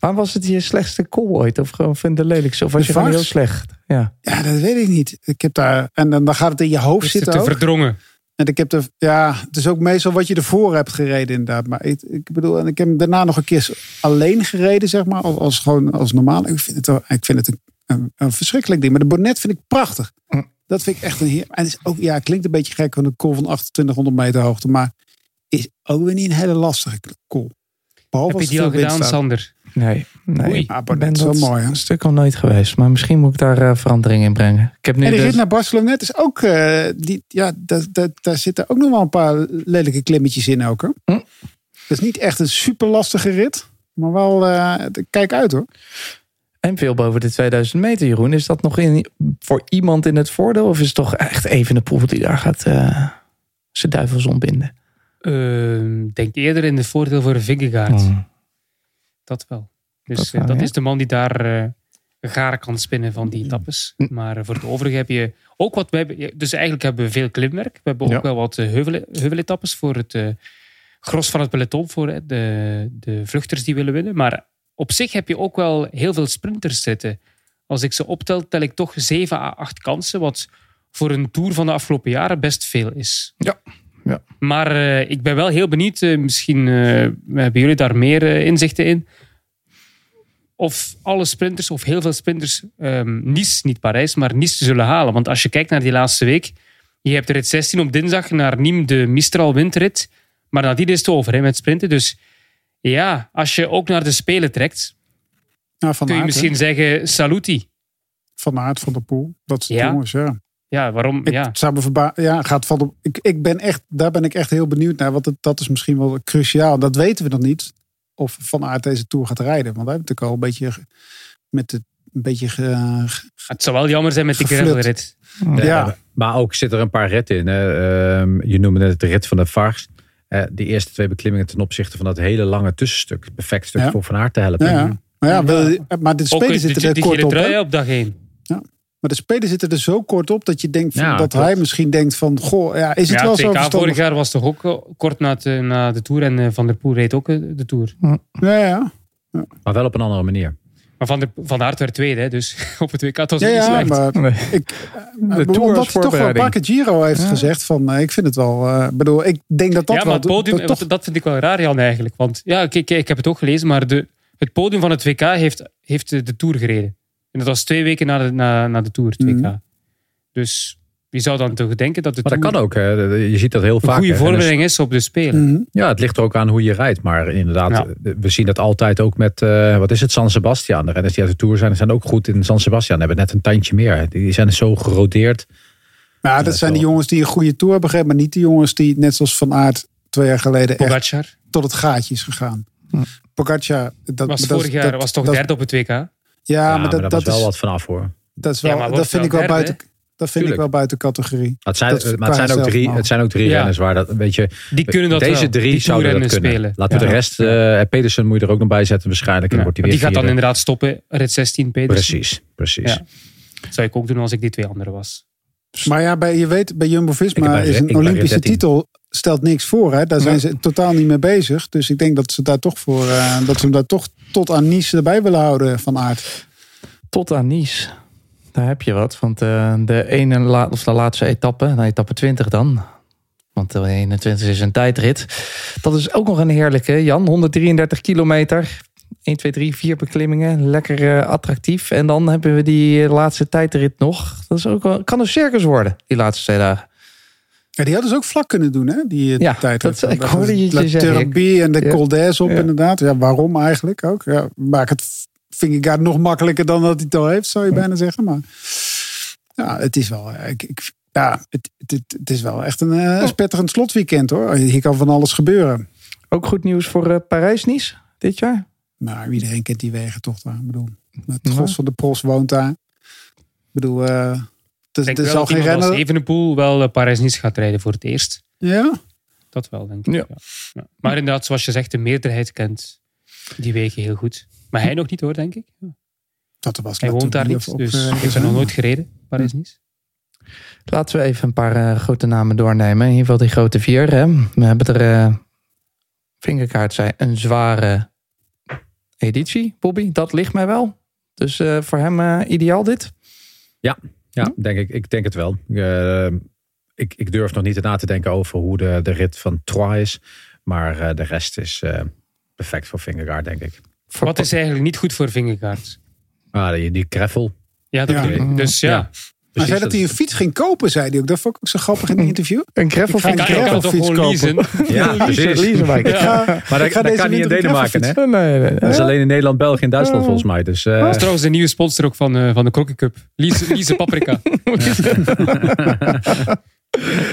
Speaker 7: Waar was het je slechtste call ooit? Of gewoon vind je de lelijkste? Of was
Speaker 3: De
Speaker 7: je gewoon heel slecht? Ja.
Speaker 3: Ja, dat weet ik niet. Ik heb daar, en dan, gaat het in je hoofd
Speaker 5: Is het
Speaker 3: zitten
Speaker 5: te
Speaker 3: ook.
Speaker 5: verdrongen?
Speaker 3: En ik heb er, ja, het is ook meestal wat je ervoor hebt gereden inderdaad. Maar ik, ik bedoel, en ik heb hem daarna nog een keer alleen gereden, zeg maar. Als, als gewoon als normaal. Ik vind het, ik vind het een, een, een verschrikkelijk ding. Maar de Bonnet vind ik prachtig.
Speaker 7: Mm.
Speaker 3: Dat vind ik echt een heer. En het is ook, ja, het klinkt een beetje gek van een call van 2800 meter hoogte. Maar is ook weer niet een hele lastige. Behalve
Speaker 5: Heb je die al gedaan,
Speaker 3: staat.
Speaker 5: Sander?
Speaker 7: Nee, nee.
Speaker 5: Oei.
Speaker 7: ik
Speaker 3: Ah,
Speaker 7: ben
Speaker 3: is wel
Speaker 7: dat
Speaker 3: mooi, hè?
Speaker 7: een stuk al nooit geweest. Maar misschien moet ik daar eh, verandering in brengen. Ik heb nu
Speaker 3: En de
Speaker 7: dus...
Speaker 3: rit naar Barcelona is ook, eh, die, ja, daar, daar, daar zitten ook nog wel een paar lelijke klimmetjes in ook.
Speaker 7: Hm.
Speaker 3: Het is niet echt een super lastige rit. Maar wel, eh, kijk uit hoor.
Speaker 7: En veel boven de 2000 meter, Jeroen. Is dat nog in, voor iemand in het voordeel? Of is het toch echt even de poel die daar gaat eh, zijn duivels ontbinden?
Speaker 5: Ehm, denk eerder in de voordeel voor Vingegaard.
Speaker 7: Hmm.
Speaker 5: Dat wel. Dus
Speaker 7: Dat ja.
Speaker 5: is de man die daar eh garen kan spinnen van die etappes.
Speaker 7: Hm.
Speaker 5: Maar eh, voor het overige heb je ook wat... Dus eigenlijk hebben we veel klimwerk. We hebben ook wel wat eh, heuvel, heuveletappes voor het, eh, gros van het peloton voor, de, de vluchters die willen winnen. Maar op zich heb je ook wel heel veel sprinters zitten. Als ik ze optel, tel ik toch 7 à 8 kansen, wat voor een tour van de afgelopen jaren best veel is.
Speaker 7: Ja, ja.
Speaker 5: Maar eh, ik ben wel heel benieuwd, eh, misschien eh, hebben jullie daar meer inzichten in, of alle sprinters, of heel veel sprinters, ehm Nice, niet Parijs, maar Nice zullen halen. Want als je kijkt naar die laatste week, je hebt de rit 16 op dinsdag naar Nîmes, de Mistral windrit. Maar nadien is het over hè, met sprinten. Dus ja, als je ook naar de Spelen trekt,
Speaker 3: Ja,
Speaker 5: kun je misschien
Speaker 3: hè?
Speaker 5: zeggen saluti.
Speaker 3: Van Aert, Van der Poel. Dat soort
Speaker 5: Ja.
Speaker 3: jongens, ja.
Speaker 5: Ja, waarom?
Speaker 3: Ik
Speaker 5: Ja.
Speaker 3: zou me verba- ja, gaat van de, ik, ik ben echt, daar ben ik echt heel benieuwd naar. Want het, dat is misschien wel cruciaal. Dat weten we nog niet. Of Van Aert deze Tour gaat rijden. Want hij heeft natuurlijk al een beetje met het een beetje ge- ge-
Speaker 5: Het zou wel jammer zijn met die gravelrit.
Speaker 3: ja.
Speaker 8: Maar ook zit er een paar ritten in. Hè. Ehm, je noemde net de rit van de Vars. Eh die eerste twee beklimmingen ten opzichte van dat hele lange tussenstuk. Perfect stuk
Speaker 3: Ja.
Speaker 8: voor Van Aert te helpen.
Speaker 3: Ja, ja. Maar, ja, wil maar de
Speaker 5: Ook
Speaker 3: spelen
Speaker 5: die,
Speaker 3: zitten er
Speaker 5: die
Speaker 3: kort op.
Speaker 5: trui
Speaker 3: hè?
Speaker 5: op dag 1.
Speaker 3: Maar de spelen zitten er zo kort op dat je denkt van,
Speaker 8: Ja,
Speaker 3: dat
Speaker 8: klopt.
Speaker 3: hij misschien denkt van, goh, ja, is het
Speaker 5: Ja,
Speaker 3: wel
Speaker 5: het
Speaker 3: zo
Speaker 5: WK vorig
Speaker 3: verstandig?
Speaker 5: jaar was toch ook eh, kort na, het, eh, na de Tour. En eh, Van der Poel reed ook de Tour.
Speaker 3: Ja, ja.
Speaker 8: Maar wel op een andere manier.
Speaker 5: Maar Van, der, van Aert werd tweede, hè, dus op het WK het was
Speaker 3: Ja,
Speaker 5: niet
Speaker 3: ja,
Speaker 5: slecht.
Speaker 3: maar
Speaker 7: Nee.
Speaker 3: ik,
Speaker 7: De
Speaker 3: de
Speaker 7: Tour
Speaker 3: omdat hij toch wel een
Speaker 7: voorbereiding.
Speaker 3: paar keer Giro heeft
Speaker 7: Ja.
Speaker 3: gezegd van, eh, ik vind het wel, eh, bedoel, ik denk dat dat
Speaker 5: ja,
Speaker 3: wel...
Speaker 5: maar het podium,
Speaker 3: dat toch,
Speaker 5: dat, dat vind ik wel raar, Jan, eigenlijk. Want ja, kijk, kijk, ik heb het ook gelezen, maar de, het podium van het WK heeft, heeft de, de Tour gereden. En dat was twee weken na de, na, na de Tour, het WK.
Speaker 3: Mhm.
Speaker 5: Dus wie zou dan toch denken dat de
Speaker 8: Maar dat kan ook. Hè. Je ziet dat heel
Speaker 5: een
Speaker 8: vaak.
Speaker 5: goede
Speaker 8: hè. En dus-
Speaker 5: voorbereiding is op de Spelen?
Speaker 3: Mhm.
Speaker 8: Ja, het ligt er ook aan hoe je rijdt. Maar inderdaad,
Speaker 5: Ja.
Speaker 8: we zien dat altijd ook met, eh, wat is het, San Sebastian. De renners die uit de Tour zijn, zijn ook goed in San Sebastian. Hebben net een tandje meer. Die zijn zo gerodeerd.
Speaker 3: Maar dat zijn de jongens die een goede Tour hebben gegeven, maar niet de jongens die, net zoals Van Aert twee jaar geleden, echt tot het gaatje is gegaan. Pogacar, dat
Speaker 5: was
Speaker 3: dat-
Speaker 5: vorig jaar
Speaker 3: dat-
Speaker 5: was toch
Speaker 3: dat-
Speaker 5: derde op het WK?
Speaker 3: Ja,
Speaker 8: Ja,
Speaker 3: maar dat,
Speaker 8: daar
Speaker 3: dat,
Speaker 8: was wel
Speaker 3: is,
Speaker 8: wat vanaf hoor.
Speaker 3: dat is
Speaker 5: Ja,
Speaker 3: wel,
Speaker 5: maar
Speaker 3: dat vind ik
Speaker 5: wel derde,
Speaker 3: buiten, dat vind ik wel buiten categorie.
Speaker 8: Het zijn,
Speaker 3: Dat is
Speaker 8: maar het zijn, ook drie, het zijn ook drie
Speaker 5: Ja.
Speaker 8: renners waar dat, weet je,
Speaker 5: Die kunnen dat
Speaker 8: deze
Speaker 5: wel.
Speaker 8: drie
Speaker 5: die
Speaker 8: zouden dat kunnen.
Speaker 5: spelen.
Speaker 8: Laten we de rest, eh Pedersen moet je er ook nog bij zetten waarschijnlijk. En
Speaker 5: Ja.
Speaker 8: wordt
Speaker 5: die
Speaker 8: weer
Speaker 5: gaat dan inderdaad stoppen. Rit 16, Pedersen.
Speaker 8: Precies, precies.
Speaker 5: Ja. Dat zou ik ook doen als ik die twee anderen was.
Speaker 3: Maar ja, bij, je weet, bij Jumbo-Visma
Speaker 8: ben-
Speaker 3: is een Olympische
Speaker 8: 13.
Speaker 3: titel stelt niks voor. Hè? Daar zijn ze totaal niet mee bezig. Dus ik denk dat ze daar toch voor, eh, dat ze hem daar toch tot aan Nice erbij willen houden van aard.
Speaker 7: Tot aan Nice. Daar heb je wat. Want eh, de ene la of de laatste etappe, nou, etappe 20 dan. Want de 21 is een tijdrit. Dat is ook nog een heerlijke, Jan. 133 kilometer. 1, 2, 3, 4 beklimmingen. Lekker eh, attractief. En dan hebben we die laatste tijdrit nog. Dat is ook wel, kan een circus worden, die laatste twee dagen.
Speaker 3: Ja, die hadden ze ook vlak kunnen doen, hè? Die eh,
Speaker 7: Ja,
Speaker 3: tijd.
Speaker 7: dat- ik hoorde je zeggen.
Speaker 3: Turbie en de
Speaker 7: Ja.
Speaker 3: Col d'Aise op,
Speaker 7: Ja.
Speaker 3: inderdaad. Ja, waarom eigenlijk ook? Ja, maak het Vingegaard nog makkelijker dan dat hij het al heeft, zou je bijna zeggen. Maar ja, het is wel... eh, Ik, ik, ja, het, het, het is wel echt een eh, spetterend slotweekend, hoor. Hier kan van alles gebeuren.
Speaker 7: Ook goed nieuws voor Parijs-Nice dit jaar.
Speaker 3: Maar iedereen kent die wegen toch daar. Ik bedoel, het gros van de pros woont daar. Ik bedoel, eh het
Speaker 5: Ik denk
Speaker 3: er
Speaker 5: wel dat
Speaker 3: geen renner...
Speaker 5: Evenepoel wel eh, Parijs-Nice gaat rijden voor het eerst.
Speaker 3: Ja?
Speaker 5: Dat wel, denk ik.
Speaker 7: Ja.
Speaker 5: Maar inderdaad, zoals je zegt, de meerderheid kent die wegen heel goed. Maar hij nog niet hoor, denk ik.
Speaker 3: Dat was
Speaker 5: Hij woont daar niet, dus ik ben
Speaker 3: zijn.
Speaker 5: nog nooit gereden, Parijs-Nice.
Speaker 7: Laten we even een paar eh, grote namen doornemen. In ieder geval die grote vier. Hè. We hebben er, eh Vingerkaart zei, een zware editie. Bobby, dat ligt mij wel. Dus eh, voor hem eh, ideaal dit.
Speaker 8: Ja, denk ik, ik denk het wel. Eh, ik, ik durf nog niet na te denken over hoe de, de rit van Troyes is. Maar eh, de rest is eh, perfect voor Vingegaard, denk ik.
Speaker 5: Wat is eigenlijk niet goed voor Vingegaard?
Speaker 8: Ah, die, die Greffel.
Speaker 5: Ja, dat
Speaker 3: Ja.
Speaker 5: ik. Dus ja,
Speaker 8: Ja.
Speaker 3: Hij
Speaker 8: Precies,
Speaker 3: zei dat hij een fiets ging kopen, zei hij ook. Dat vond ik ook zo grappig in het interview.
Speaker 7: een gravel
Speaker 3: Ik ga
Speaker 5: ik
Speaker 3: een gravelfiets
Speaker 5: gewoon
Speaker 3: kopen.
Speaker 5: leasen.
Speaker 8: Ja,
Speaker 7: Leasen,
Speaker 8: precies.
Speaker 3: ga,
Speaker 8: Maar
Speaker 3: ik
Speaker 8: dat,
Speaker 3: ga
Speaker 8: dat
Speaker 3: deze
Speaker 8: kan niet in
Speaker 3: een
Speaker 8: Denemarken, hè?
Speaker 7: Nee, nee, nee.
Speaker 8: Dat is alleen in Nederland, België en Duitsland
Speaker 7: Ja.
Speaker 8: volgens mij. Dus eh,
Speaker 5: Dat is trouwens de nieuwe sponsor ook van, eh, van de Crocky Cup. Lease, lease Paprika.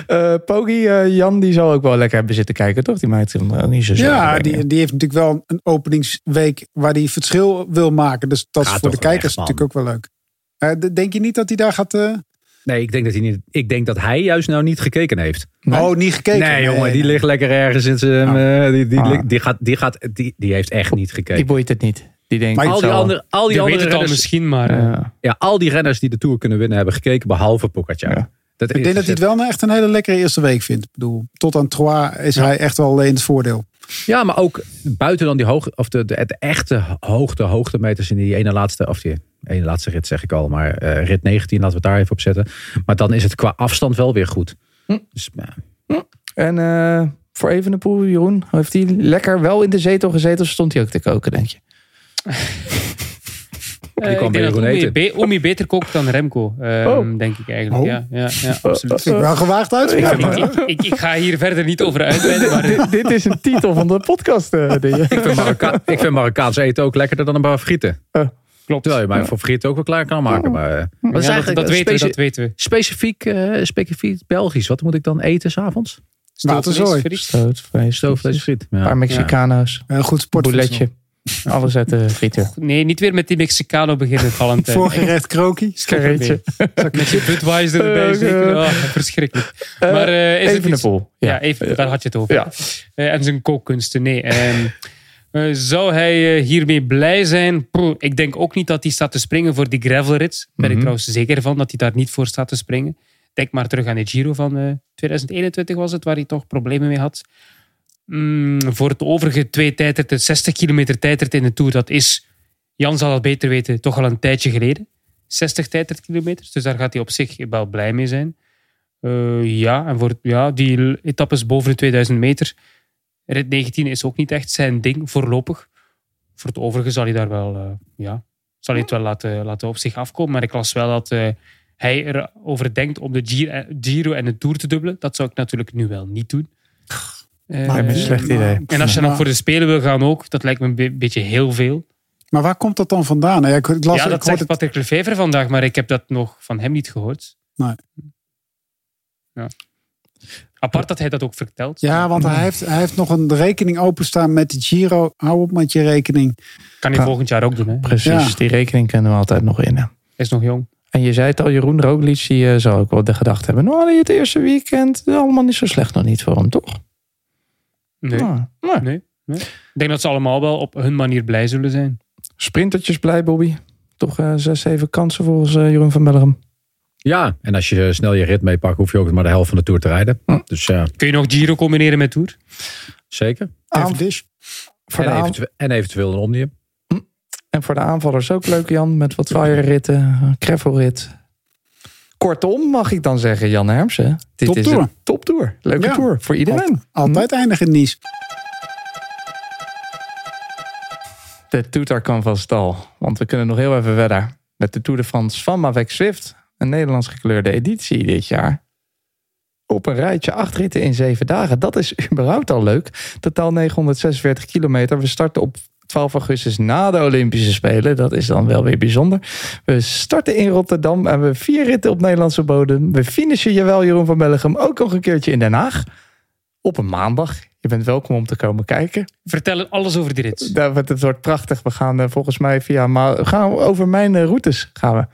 Speaker 7: Eh, Pogi, eh, Jan, die zal ook wel lekker hebben zitten kijken, toch? Die maakt hem niet zo
Speaker 3: Ja, die, die heeft natuurlijk wel een openingsweek waar hij verschil wil maken. Dus dat is voor de kijkers
Speaker 8: echt,
Speaker 3: natuurlijk ook wel leuk. Eh, denk je niet dat hij daar gaat... eh,
Speaker 8: nee, ik denk, dat hij niet, ik denk dat hij juist nou niet gekeken heeft.
Speaker 7: Nee?
Speaker 3: Oh, niet gekeken?
Speaker 8: Nee, jongen, die ligt lekker ergens in zijn... eh, die, die,
Speaker 7: Ah.
Speaker 8: die, gaat, die, gaat, die, die heeft echt niet
Speaker 7: Die
Speaker 8: gekeken.
Speaker 7: boeit het niet. Die denkt,
Speaker 8: al die, andere, al die andere
Speaker 5: het al
Speaker 8: renners,
Speaker 5: misschien, maar... eh,
Speaker 7: Ja.
Speaker 8: ja, al die renners die de Tour kunnen winnen hebben gekeken, behalve Pogacar.
Speaker 7: Ja.
Speaker 8: Dat
Speaker 3: Ik denk dat hij het wel een echt een hele lekkere eerste week vindt. Ik bedoel, tot aan Troyes is hij echt wel alleen het voordeel.
Speaker 8: Ja, maar ook buiten dan die hoogte, of de, de, de echte hoogte, hoogtemeters in die ene laatste, of die ene laatste rit zeg ik al, maar eh, rit 19, laten we het daar even op zetten. Maar dan is het qua afstand wel weer goed.
Speaker 7: Hm.
Speaker 8: Dus, ja.
Speaker 7: En eh voor Evenepoel, Jeroen, heeft hij lekker wel in de zetel gezeten of stond hij ook te koken, denk je?
Speaker 5: Eh,
Speaker 8: kwam
Speaker 5: ik
Speaker 8: bij
Speaker 5: denk dat
Speaker 8: Jeroen
Speaker 5: Omi,
Speaker 8: eten.
Speaker 5: be- Omi beter kookt dan Remco, ehm,
Speaker 7: Oh.
Speaker 5: denk ik eigenlijk.
Speaker 3: Oh.
Speaker 5: Ja, ja, ja, absoluut.
Speaker 3: Wel gewaagd uitspraak.
Speaker 5: Ik, ik, ik, ik ga hier verder niet over uitweiden, maar
Speaker 7: dit, dit is een titel van de podcast. eh, die-
Speaker 8: ik, vind Marokka ik vind Marokkaans eten ook lekkerder dan een paar frieten.
Speaker 5: Klopt.
Speaker 8: Terwijl je mij voor frieten ook wel klaar kan maken. Maar, eh, is
Speaker 5: dat,
Speaker 8: eigenlijk
Speaker 5: dat weten we, dat weten we.
Speaker 8: specifiek, eh, specifiek Belgisch? Wat moet ik dan eten s'avonds?
Speaker 5: Stoofvlees,
Speaker 7: Stoofvlees,
Speaker 8: Stoofvlees friet.
Speaker 7: Een
Speaker 8: Ja.
Speaker 7: paar Mexicano's,
Speaker 3: Een goed sportvoedsel.
Speaker 7: bouletje. Alles uit de frieter.
Speaker 5: Nee, niet weer met die Mexicano beginnen, Valentijn.
Speaker 3: Voorgerecht krokie.
Speaker 7: Carreetje.
Speaker 5: Met je Budweiser erbij,
Speaker 7: Eh,
Speaker 5: zeker.
Speaker 7: eh.
Speaker 5: Oh, verschrikkelijk. Maar eh, is het iets-
Speaker 7: Evenepoel.
Speaker 5: Ja, even, daar had je het over.
Speaker 7: Ja.
Speaker 5: Eh, en zijn kookkunsten. Nee. ehm, eh, zou hij eh, hiermee blij zijn? Ik denk ook niet dat hij staat te springen voor die gravelrit. Ben ik
Speaker 7: Mhm.
Speaker 5: trouwens zeker van dat hij daar niet voor staat te springen. Denk maar terug aan de Giro van eh, 2021 was het, waar hij toch problemen mee had. Mm, voor het overige twee tijdrit, de 60 kilometer tijdrit in de Tour, dat is, Jan zal het beter weten, toch al een tijdje geleden. 60 tijdritkilometers, dus daar gaat hij op zich wel blij mee zijn. Eh, ja, en voor ja, die etappes boven de 2000 meter. Rit 19 is ook niet echt zijn ding voorlopig. Voor het overige zal hij daar wel, eh, ja, zal hij het wel laten, laten op zich afkomen. Maar ik las wel dat eh, hij erover denkt om de Giro, en de Tour te dubbelen. Dat zou ik natuurlijk nu wel niet doen. Eh,
Speaker 7: Maar een slecht idee.
Speaker 5: en als je dan voor de Spelen wil gaan ook, dat lijkt me een be- beetje heel veel.
Speaker 3: Maar waar komt dat dan vandaan? Ja, ik, ik las,
Speaker 5: ja,
Speaker 3: ik
Speaker 5: dat
Speaker 3: hoorde
Speaker 5: zegt
Speaker 3: het-
Speaker 5: Patrick Lefevre vandaag, maar ik heb dat nog van hem niet gehoord.
Speaker 3: Nee.
Speaker 5: Ja. Apart dat hij dat ook vertelt.
Speaker 3: Ja, want hij heeft, hij heeft nog een rekening openstaan met de Giro. Hou op met je rekening.
Speaker 5: Kan hij volgend jaar ook doen. Hè? Hij
Speaker 7: Precies,
Speaker 3: Ja.
Speaker 7: die rekening kunnen we altijd nog in. hè.
Speaker 5: is nog jong.
Speaker 7: En je zei het al, Jeroen Roglic, die eh, zou ook wel de gedachte hebben. Nou, het eerste weekend, allemaal niet zo slecht nog niet voor hem, toch?
Speaker 5: Nee.
Speaker 7: Nou.
Speaker 5: nee, nee. Ik denk dat ze allemaal wel op hun manier blij zullen zijn.
Speaker 7: Sprintertjes blij, Bobby. Toch eh, zes, zeven kansen volgens eh, Jeroen van Bellegem.
Speaker 8: Ja, en als je snel je rit meepakt, hoef je ook maar de helft van de Tour te rijden.
Speaker 7: Hm.
Speaker 8: Dus ja,
Speaker 5: Kun je nog Giro combineren met Tour?
Speaker 8: zeker.
Speaker 7: Voor
Speaker 8: En,
Speaker 7: de
Speaker 8: en eventueel een Omnium.
Speaker 7: en voor de aanvallers ook leuk, Jan. Met wat ritten, een gravelrit. Kortom, mag ik dan zeggen, Jan Hermsen. Dit is
Speaker 3: Toptour.
Speaker 7: een toptour. Leuke
Speaker 3: Ja.
Speaker 7: tour voor iedereen.
Speaker 3: Altijd eindigen in Nice.
Speaker 7: De toeter kan van stal. Want we kunnen nog heel even verder. Met de Tour de France van Mavec Swift. Een Nederlands gekleurde editie dit jaar. Op een rijtje acht ritten in zeven dagen. Dat is überhaupt al leuk. Totaal 946 kilometer. We starten op 12 augustus na de Olympische Spelen. Dat is dan wel weer bijzonder. We starten in Rotterdam en we vier ritten op Nederlandse bodem. We finishen, jawel Jeroen van Bellegem, ook nog een keertje in Den Haag. Op een maandag. Je bent welkom om te komen kijken.
Speaker 5: Vertel alles over die rit.
Speaker 7: Dat wordt, het wordt prachtig. We gaan eh, volgens mij via. Maar gaan over mijn eh, routes gaan we.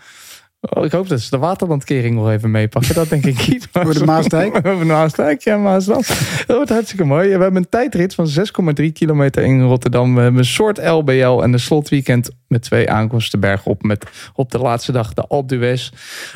Speaker 7: Oh, ik hoop dat ze de waterlandkering nog even meepakken. Dat denk ik niet.
Speaker 3: Over de Maasdijk?
Speaker 7: Over de Maasdijk, ja, Maasland. Dat wordt hartstikke mooi. We hebben een tijdrit van 6,3 kilometer in Rotterdam. We hebben een soort LBL en een slotweekend met twee aankomsten bergop. Met op de laatste dag de Alpe d'Huez.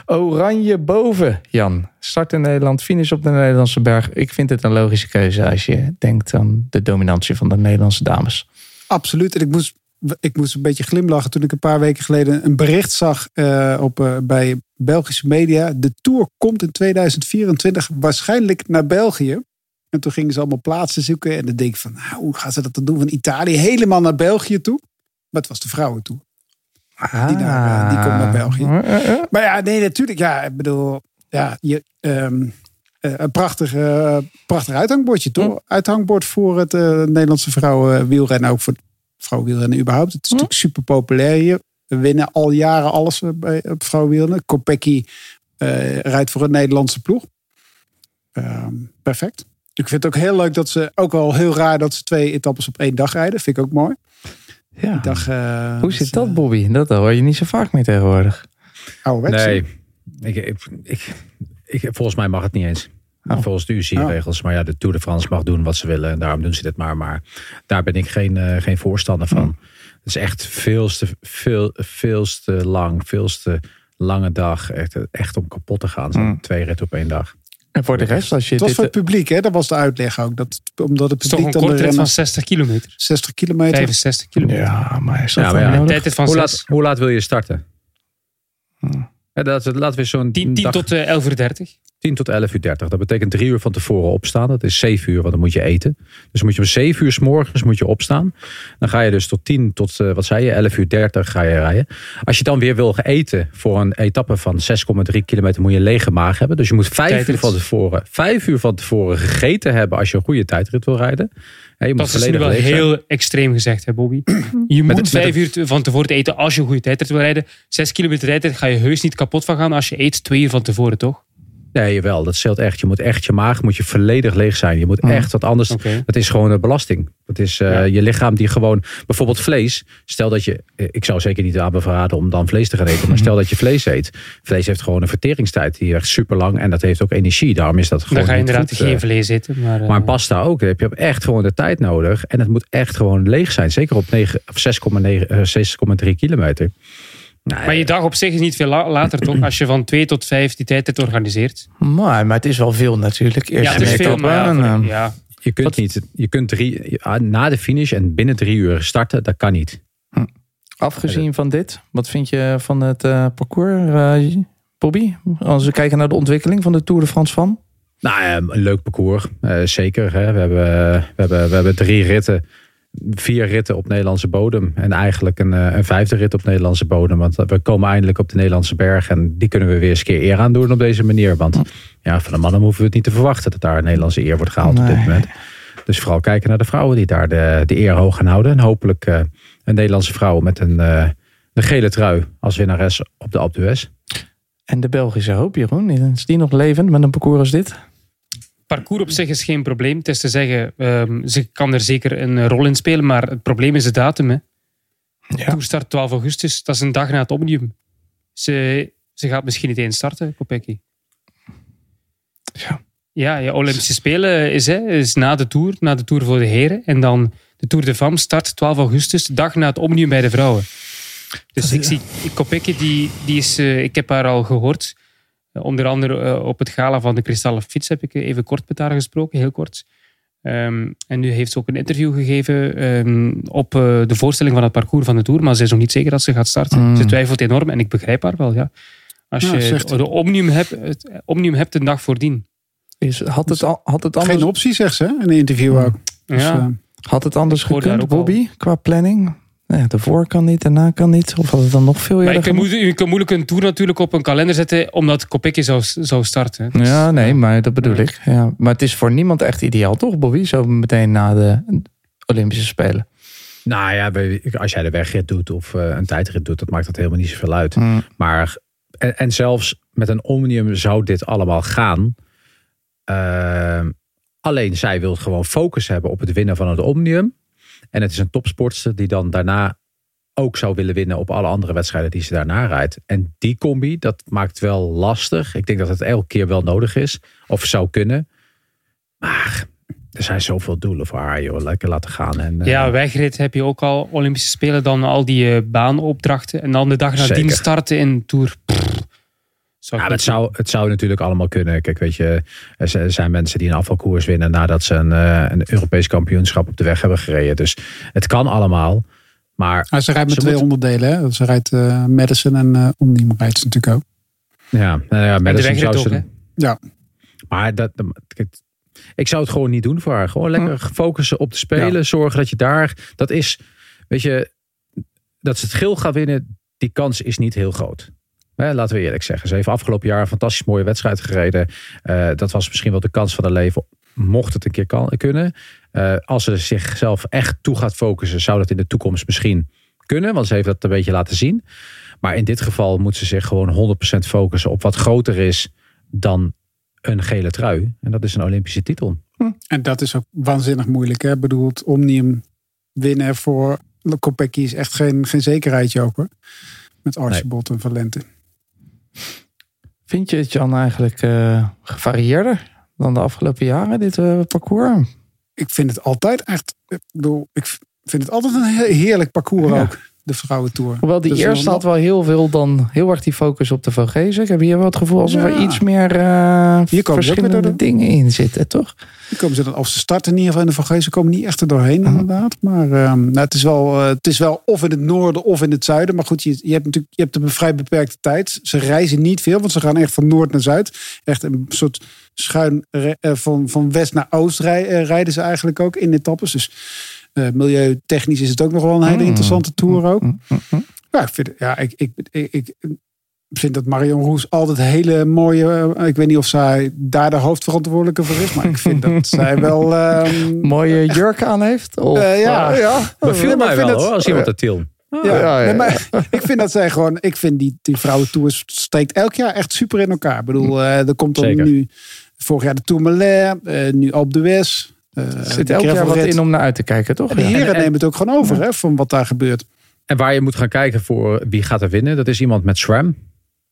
Speaker 7: Oranje boven, Jan. Start in Nederland, finish op de Nederlandse berg. Ik vind het een logische keuze als je denkt aan de dominantie van de Nederlandse dames.
Speaker 3: Absoluut. En ik moest, ik moest een beetje glimlachen toen ik een paar weken geleden een bericht zag eh, op, eh, bij Belgische media. De Tour komt in 2024 waarschijnlijk naar België. En toen gingen ze allemaal plaatsen zoeken. En dan denk ik van, nou, hoe gaan ze dat dan doen? Van Italië helemaal naar België toe. Maar het was de vrouwen toe. Die naar, eh, die komt naar België.
Speaker 7: Ah.
Speaker 3: Maar ja, nee, natuurlijk. Ja, ik bedoel, ja, je, ehm, eh, een prachtig, prachtig uithangbordje, toch? Uithangbord voor het eh, Nederlandse vrouwen wielrennen, ook voor vrouwenwielrennen überhaupt. Het is natuurlijk super populair hier. We winnen al jaren alles eh, bij op vrouwenwielrennen. Kopecky eh, rijdt voor een Nederlandse ploeg. Ehm, perfect. Ik vind het ook heel leuk dat ze, ook wel heel raar dat ze twee etappes op één dag rijden. Vind ik ook mooi.
Speaker 7: Ja.
Speaker 3: Dag, eh,
Speaker 7: Hoe zit dat,
Speaker 3: eh,
Speaker 7: Bobby? Dat hoor je niet zo vaak meer tegenwoordig.
Speaker 3: ouderwets,
Speaker 8: Nee, ik, ik, ik, ik- volgens mij mag het niet eens.
Speaker 7: Oh.
Speaker 8: Volgens de UCI-regels. Maar ja, de Tour de France mag doen wat ze willen. En daarom doen ze dit maar. Maar daar ben ik geen, eh, geen voorstander van. Het is echt veel te, veel, veel te lang, veel te lange dag. Echt, echt om kapot te gaan. Twee ritten op één dag.
Speaker 7: En voor de rest, als je
Speaker 3: Het was
Speaker 7: dit...
Speaker 3: voor het publiek, hè? Dat was de uitleg ook. Dat, omdat het
Speaker 5: Het is toch
Speaker 3: publiek
Speaker 5: een kortrit van
Speaker 3: rennen
Speaker 5: 60 kilometer.
Speaker 3: 60 kilometer.
Speaker 5: 65 kilometer.
Speaker 7: Ja, maar is dat
Speaker 8: Ja,
Speaker 7: dan
Speaker 8: maar ja,
Speaker 7: nodig?
Speaker 5: Tijd is van
Speaker 8: Hoe
Speaker 5: 6.
Speaker 8: laat, hoe laat wil je starten? Ja, dat, laten we zo'n
Speaker 5: 10, 10
Speaker 8: dag-
Speaker 5: tot eh, 11 uur 30.
Speaker 8: 10 tot 11 uur 30. Dat betekent drie uur van tevoren opstaan. Dat is 7 uur, want dan moet je eten. Dus moet je om 7 uur s morgens moet je opstaan. Dan ga je dus tot 10 tot, eh, wat zei je, 11 uur 30 ga je rijden. Als je dan weer wil eten voor een etappe van 6,3 kilometer moet je een lege maag hebben. Dus je moet 5 uur van tevoren, 5 uur van tevoren gegeten hebben als je een goede tijdrit wil rijden. Ja, je moet
Speaker 5: Dat is nu wel
Speaker 8: zijn.
Speaker 5: heel extreem gezegd, hè, Bobby. Je moet
Speaker 8: met
Speaker 5: vijf uur van tevoren eten als je een goede tijdrit wil rijden. Zes kilometer tijdrit ga je heus niet kapot van gaan als je eet twee uur van tevoren, toch?
Speaker 8: Nee, jawel, dat scheelt echt. Je moet echt je maag moet je volledig leeg zijn. Je moet
Speaker 7: Mm.
Speaker 8: echt wat anders. Dat is gewoon een belasting. Dat is eh,
Speaker 5: Ja.
Speaker 8: je lichaam die gewoon, bijvoorbeeld vlees. Stel dat je, eh, ik zou zeker niet aanbevragen om dan vlees te gaan eten. Maar stel dat je vlees eet. Vlees heeft gewoon een verteringstijd die echt super lang. En dat heeft ook energie. Daarom is dat gewoon
Speaker 5: Dan ga je inderdaad geen
Speaker 8: eh.
Speaker 5: vlees eten. Maar,
Speaker 8: Maar pasta ook. Daar heb je echt gewoon de tijd nodig. En het moet echt gewoon leeg zijn. Zeker op 9 of 6,9, eh, 6,3 kilometer.
Speaker 5: Maar je dag op zich is niet veel la- later, toch? Als je van 2 tot 5 die tijdrit organiseert.
Speaker 7: Maar, maar het is wel veel natuurlijk. Eerst
Speaker 5: Ja, het is
Speaker 7: een
Speaker 5: veel, maar ja,
Speaker 7: en,
Speaker 5: voor- ja,
Speaker 8: je kunt
Speaker 7: wat-
Speaker 8: niet, je kunt drie, na de finish en binnen drie uur starten. Dat kan niet.
Speaker 7: Afgezien van dit, wat vind je van het eh, parcours, eh, Bobby? Als we kijken naar de ontwikkeling van de Tour de France van.
Speaker 8: Nou, ja, een leuk parcours. eh, zeker. Hè. We, hebben, we, hebben, we hebben drie ritten. Vier ritten op Nederlandse bodem. En eigenlijk een, eh, een vijfde rit op Nederlandse bodem. Want we komen eindelijk op de Nederlandse berg. En die kunnen we weer eens een keer eer aan doen op deze manier. Want ja, van de mannen hoeven we het niet te verwachten dat daar een Nederlandse eer wordt gehaald op dit moment. Dus vooral kijken naar de vrouwen die daar de, de eer hoog gaan houden. En hopelijk eh, een Nederlandse vrouw met een, eh, een gele trui als winnares op de Alpe d'Huez.
Speaker 7: En de Belgische hoop, Jeroen, is die nog levend met een parcours als dit?
Speaker 5: Parcours op zich is geen probleem. Het is te zeggen, ehm, ze kan er zeker een rol in spelen. Maar het probleem is de datum. Hè.
Speaker 7: Ja.
Speaker 5: Tour start 12 augustus. Dat is een dag na het Omnium. Ze, ze gaat misschien niet eens starten, Kopecky.
Speaker 7: Ja.
Speaker 5: Ja, ja, Olympische Spelen is, hè, is na de Tour, na de Tour voor de heren. En dan de Tour de Femme start 12 augustus, de dag na het Omnium bij de vrouwen. Dus ik zie Kopecky, die, die is, eh, ik heb haar al gehoord. Eh, onder andere eh, op het gala van de Kristallen Fiets heb ik even kort met haar gesproken, heel kort. Ehm, en nu heeft ze ook een interview gegeven ehm, op eh, de voorstelling van het parcours van de Tour. Maar ze is nog niet zeker dat ze gaat starten.
Speaker 7: Mm.
Speaker 5: Ze twijfelt enorm en ik begrijp haar wel. Ja. Als
Speaker 3: Ja,
Speaker 5: je
Speaker 3: zegt-
Speaker 5: de Omnium hebt, het Omnium hebt een dag voordien.
Speaker 7: Is, had, het, al- had, het anders,
Speaker 3: Geen optie, zegt ze in een interview ook. Dus,
Speaker 5: Ja.
Speaker 3: eh,
Speaker 7: had het anders gekund,
Speaker 5: al.
Speaker 7: Bobby, qua planning? Nee, de voor kan niet, daarna kan niet. Of had het dan nog veel
Speaker 5: Maar
Speaker 7: eerder
Speaker 5: je kan,
Speaker 7: gemoet?
Speaker 5: moe- je kan moeilijk een Tour natuurlijk op een kalender zetten, omdat Kopecky zou, zou starten. Dus-
Speaker 7: Ja, nee, maar dat bedoel ik. Ja. Maar het is voor niemand echt ideaal, toch, Bobby? Zo meteen na de Olympische Spelen.
Speaker 8: Nou ja, als jij de wegrit doet of eh, een tijdrit doet, dat maakt dat helemaal niet zoveel uit. Maar en, en zelfs met een Omnium zou dit allemaal gaan. Ehm, alleen zij wil gewoon focus hebben op het winnen van het Omnium. En het is een topsportster die dan daarna ook zou willen winnen op alle andere wedstrijden die ze daarna rijdt. En die combi, dat maakt wel lastig. Ik denk dat het elke keer wel nodig is. Of zou kunnen. Maar er zijn zoveel doelen voor haar, joh. Lekker laten gaan. En, eh,
Speaker 5: Ja, wegrit heb je ook al Olympische Spelen, dan al die eh, baanopdrachten. En dan de dag nadien starten in Tour. Pff, zou
Speaker 8: het zou, het zou natuurlijk allemaal kunnen. Kijk, weet je, er zijn- mensen die een afvalkoers winnen nadat ze een, eh, een Europees kampioenschap op de weg hebben gereden. Dus het kan allemaal. Maar
Speaker 3: maar ze rijdt met
Speaker 8: Ze
Speaker 3: twee
Speaker 8: moet-
Speaker 3: onderdelen. Hè? Ze rijdt eh Madison en eh Omnium rijdt ze natuurlijk ook.
Speaker 8: ja, nou ja, Madison zou ze.
Speaker 3: Ja.
Speaker 8: Maar dat, kijk, ik zou het gewoon niet doen voor haar. Gewoon lekker focussen op de spelen.
Speaker 3: Ja.
Speaker 8: Zorgen dat je daar. Dat is, weet je, dat ze het geel gaat winnen. Die kans is niet heel groot. Hè, laten we eerlijk zeggen. Ze heeft afgelopen jaar een fantastisch mooie wedstrijd gereden. Eh, dat was misschien wel de kans van haar leven. Mocht het een keer kan, kunnen. Eh, als ze zichzelf echt toe gaat focussen, zou dat in de toekomst misschien kunnen. Want ze heeft dat een beetje laten zien. Maar in dit geval moet ze zich gewoon 100% focussen op wat groter is dan een gele trui. En dat is een Olympische titel.
Speaker 3: En dat is ook waanzinnig moeilijk. Hè? Ik bedoel, het Omnium winnen voor Kopecky is echt geen, geen zekerheidje ook hoor. Met Archibald en Valente.
Speaker 7: Vind je het, Jan, eigenlijk eh, gevarieerder dan de afgelopen jaren, dit eh, parcours?
Speaker 3: Ik vind het altijd echt, ik bedoel, ik vind het altijd een he- heerlijk parcours
Speaker 7: Ja.
Speaker 3: ook. De vrouwentour.
Speaker 7: Hoewel die
Speaker 3: is
Speaker 7: eerste had wel heel veel dan heel erg die focus op de Vogezen. Ik heb hier wel het gevoel alsof er iets meer
Speaker 3: Hier komen weer
Speaker 7: verschillende
Speaker 3: door
Speaker 7: dingen in zitten, toch?
Speaker 3: Die komen ze dan, als ze starten in ieder geval in de Van komen niet echt er doorheen inderdaad. Maar ehm, nou, het, is wel, eh, het is wel of in het noorden of in het zuiden. Maar goed, je, je hebt natuurlijk je hebt een vrij beperkte tijd. Ze reizen niet veel, want ze gaan echt van noord naar zuid. Echt een soort schuin eh, van, van west naar oost rij- rijden ze eigenlijk ook in etappes. Dus milieutechnisch is het ook nog wel een hele
Speaker 7: Mm.
Speaker 3: interessante tour ook.
Speaker 7: Mm, mm.
Speaker 3: Ja, ik vind, ja, ik, ik, ik, ik vind dat Marion Roes altijd hele mooie... eh, Ik weet niet of zij daar de hoofdverantwoordelijke voor is. Maar ik vind dat zij wel... ehm,
Speaker 7: Mooie jurk aan heeft. Of,
Speaker 3: eh, ja,
Speaker 7: eh,
Speaker 3: ja.
Speaker 8: Beviel mij
Speaker 3: ik vind
Speaker 8: wel
Speaker 3: dat-
Speaker 8: hoor, als iemand dat til.
Speaker 3: Ja,
Speaker 7: Ja, ja,
Speaker 3: nee, maar ik vind dat zij gewoon... Ik vind die, die vrouwentour steekt elk jaar echt super in elkaar. Ik bedoel, eh, er komt dan
Speaker 8: Zeker.
Speaker 3: nu... Vorig jaar de Tour Melin, eh, nu Alpe d'Huez. eh,
Speaker 7: Er
Speaker 3: de
Speaker 7: zit elk jaar wat in om naar uit te kijken, toch?
Speaker 3: En de heren
Speaker 8: En- en-
Speaker 3: nemen het ook gewoon over, hè, van wat daar gebeurt.
Speaker 8: En waar je moet gaan kijken voor wie gaat er winnen, dat is iemand met SRAM.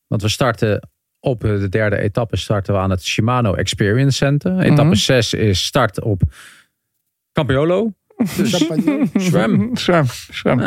Speaker 8: Want we starten op de derde etappe starten we aan het Shimano Experience Center. Etappe
Speaker 7: Mhm.
Speaker 8: 6 is start op Campiolo. Dus
Speaker 3: Champagne.
Speaker 8: SRAM.
Speaker 7: Zwem,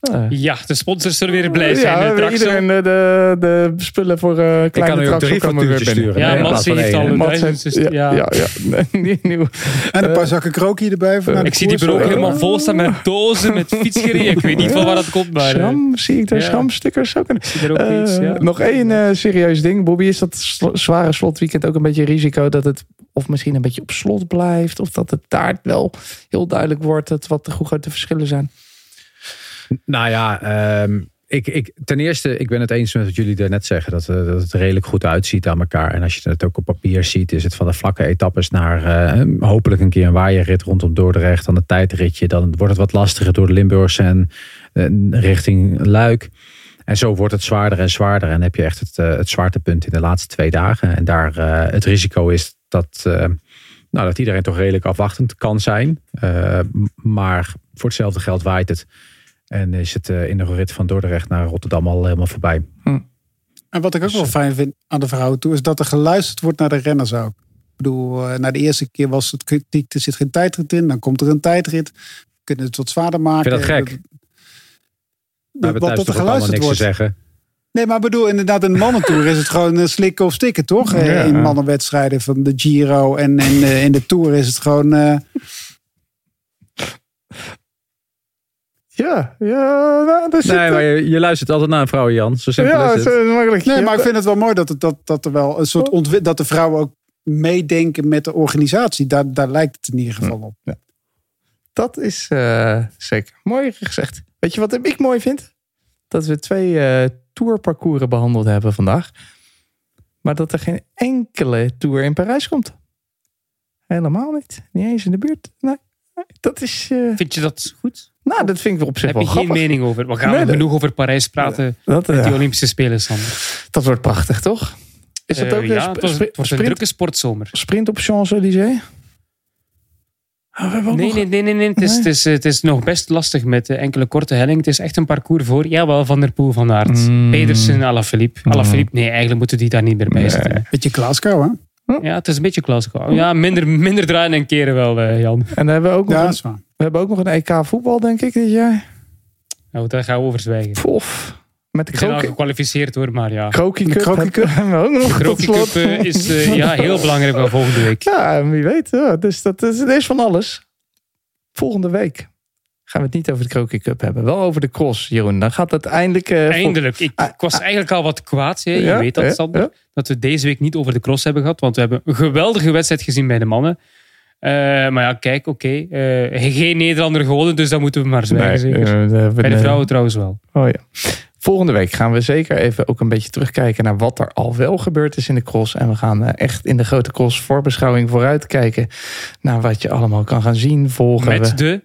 Speaker 7: zwem.
Speaker 8: Ja.
Speaker 7: Eh,
Speaker 5: Ja, de sponsors zullen weer blij zijn.
Speaker 7: ja,
Speaker 5: eh,
Speaker 7: we hebben
Speaker 5: Traxel.
Speaker 7: iedereen de, de, de spullen voor eh
Speaker 8: Ik
Speaker 7: kleine
Speaker 8: kan
Speaker 7: Traxel
Speaker 8: drie
Speaker 7: komen weer
Speaker 8: sturen.
Speaker 5: Ja,
Speaker 8: Nee,
Speaker 5: Mats heeft al een duizend, dus-
Speaker 7: ja,
Speaker 5: ja.
Speaker 7: ja, ja. Nee, niet nieuw.
Speaker 3: En een paar zakken krokie erbij. Voor
Speaker 5: Ik zie die bureau ook helemaal vol staan met dozen, met fietsgereden. Ik weet niet van waar dat komt, maar... eh,
Speaker 7: Schram, zie ik daar
Speaker 5: ja.
Speaker 7: schramstickers ook? in?
Speaker 5: zie er ook iets,
Speaker 7: Eh,
Speaker 5: ja.
Speaker 7: Nog één eh, serieus ding. Bobby, is dat sl- zware slotweekend ook een beetje risico dat het of misschien een beetje op slot blijft. Of dat het daar wel heel duidelijk wordt dat wat de, hoe de verschillen zijn.
Speaker 8: Nou ja, ehm, ik, ik, ten eerste, ik ben het eens met wat jullie daarnet zeggen. Dat, eh, dat het redelijk goed uitziet aan elkaar. En als je het ook op papier ziet, is het van de vlakke etappes naar eh, hopelijk een keer een waaierrit rondom Dordrecht. Dan een tijdritje. Dan wordt het wat lastiger door de Limburgse en eh, richting Luik. En zo wordt het zwaarder en zwaarder. En heb je echt het, eh, het zwaartepunt in de laatste twee dagen. En daar het risico is dat, nou, dat iedereen toch redelijk afwachtend kan zijn. Maar voor hetzelfde geld waait het. En is het eh, in de rit van Dordrecht naar Rotterdam al helemaal voorbij.
Speaker 3: En wat ik ook wel fijn vind aan de vrouwentour is dat er geluisterd wordt naar de renners ook. Ik bedoel, eh, na de eerste keer was het kritiek, er zit geen tijdrit in. Dan komt er een tijdrit. We kunnen het wat zwaarder maken.
Speaker 8: Vind je dat gek?
Speaker 3: Dat- tot er geluisterd
Speaker 8: niks te
Speaker 3: wordt.
Speaker 8: zeggen.
Speaker 3: Nee, maar ik bedoel, inderdaad, in de mannentour is het gewoon eh, slikken of stikken, toch? Eh,
Speaker 7: Ja.
Speaker 3: In mannenwedstrijden van de Giro en, en eh, in de Tour is het gewoon... eh,
Speaker 7: Ja, ja, nou, daar zit
Speaker 8: Nee, maar je, je luistert altijd naar een vrouw, Jan. Zo simpel
Speaker 7: ja,
Speaker 8: is het.
Speaker 7: zo makkelijk.
Speaker 3: Nee, maar ik vind het wel mooi dat, het, dat, dat er wel een soort ontwi- dat de vrouwen ook meedenken met de organisatie. Daar, daar lijkt het in ieder geval op.
Speaker 7: Dat is eh, zeker mooi gezegd. Weet je wat ik mooi vind? Dat we twee eh tourparcoursen behandeld hebben vandaag. Maar dat er geen enkele tour in Parijs komt. Helemaal niet. Niet eens in de buurt. Nee. Dat is. eh,
Speaker 5: Vind je dat goed?
Speaker 7: nou, dat vind ik op zich
Speaker 5: Heb
Speaker 7: wel
Speaker 5: je geen mening over? We gaan
Speaker 7: Nee, dat-
Speaker 5: genoeg over Parijs praten
Speaker 7: Dat,
Speaker 5: met die Olympische Spelen, Sander.
Speaker 7: dat wordt prachtig, toch? Is dat
Speaker 5: Eh,
Speaker 7: ook een
Speaker 5: ja,
Speaker 7: sp-
Speaker 5: het, was-
Speaker 7: spri-
Speaker 5: het wordt een
Speaker 7: sprint,
Speaker 5: drukke sportzomer.
Speaker 7: sprint op Champs-Élysées? Oh,
Speaker 5: Nee,
Speaker 7: nog-
Speaker 5: nee, nee, nee, nee. Het, is,
Speaker 7: Nee.
Speaker 5: Het, is, het is nog best lastig met eh, enkele korte hellingen. Het is echt een parcours voor, jawel, Van der Poel, Van Aert,
Speaker 7: Mm.
Speaker 5: Pedersen, Alaphilippe.
Speaker 7: Mm.
Speaker 5: Alaphilippe, nee, eigenlijk moeten die daar niet meer bij
Speaker 7: Nee.
Speaker 5: zitten.
Speaker 3: Beetje Glasgow, hè?
Speaker 5: Ja, het is een beetje Glasgow. Ja, minder, minder draaien en keren wel, eh, Jan.
Speaker 7: En dan hebben we, ook nog
Speaker 3: Ja,
Speaker 7: een, we hebben ook nog een EK voetbal, denk ik, dit jaar.
Speaker 5: Nou, daar gaan we over zwijgen.
Speaker 7: Pof. Met de
Speaker 5: gekwalificeerd hoor, maar ja.
Speaker 7: Kroki
Speaker 3: De
Speaker 7: Cup.
Speaker 3: Kroki
Speaker 7: hebben
Speaker 3: Cup.
Speaker 7: we ook nog
Speaker 5: De
Speaker 7: tot
Speaker 5: Kroki
Speaker 7: slot.
Speaker 5: Cup eh, is eh, ja, heel belangrijk voor volgende week.
Speaker 7: Ja, wie weet. Ja. Dus dat is, het is van alles. Volgende week gaan we het niet over de Kroki Cup hebben. Wel over de cross, Jeroen. Dan gaat het eindelijk... eh,
Speaker 5: Eindelijk. Ik, ik was eigenlijk al wat kwaad. Hè. Je
Speaker 7: Ja,
Speaker 5: weet dat,
Speaker 7: ja,
Speaker 5: Sander.
Speaker 7: ja.
Speaker 5: Dat we deze week niet over de cross hebben gehad. Want we hebben een geweldige wedstrijd gezien bij de mannen. Eh, maar ja, kijk, oké. eh, geen Nederlander gewonnen, dus dan moeten we maar zwijgen.
Speaker 7: Nee,
Speaker 5: bij de vrouwen trouwens wel.
Speaker 7: Oh ja. Volgende week gaan we zeker even ook een beetje terugkijken naar wat er al wel gebeurd is in de cross. En we gaan echt in de grote cross voorbeschouwing vooruitkijken naar wat je allemaal kan gaan zien, volgen.
Speaker 5: Met
Speaker 7: we.
Speaker 5: de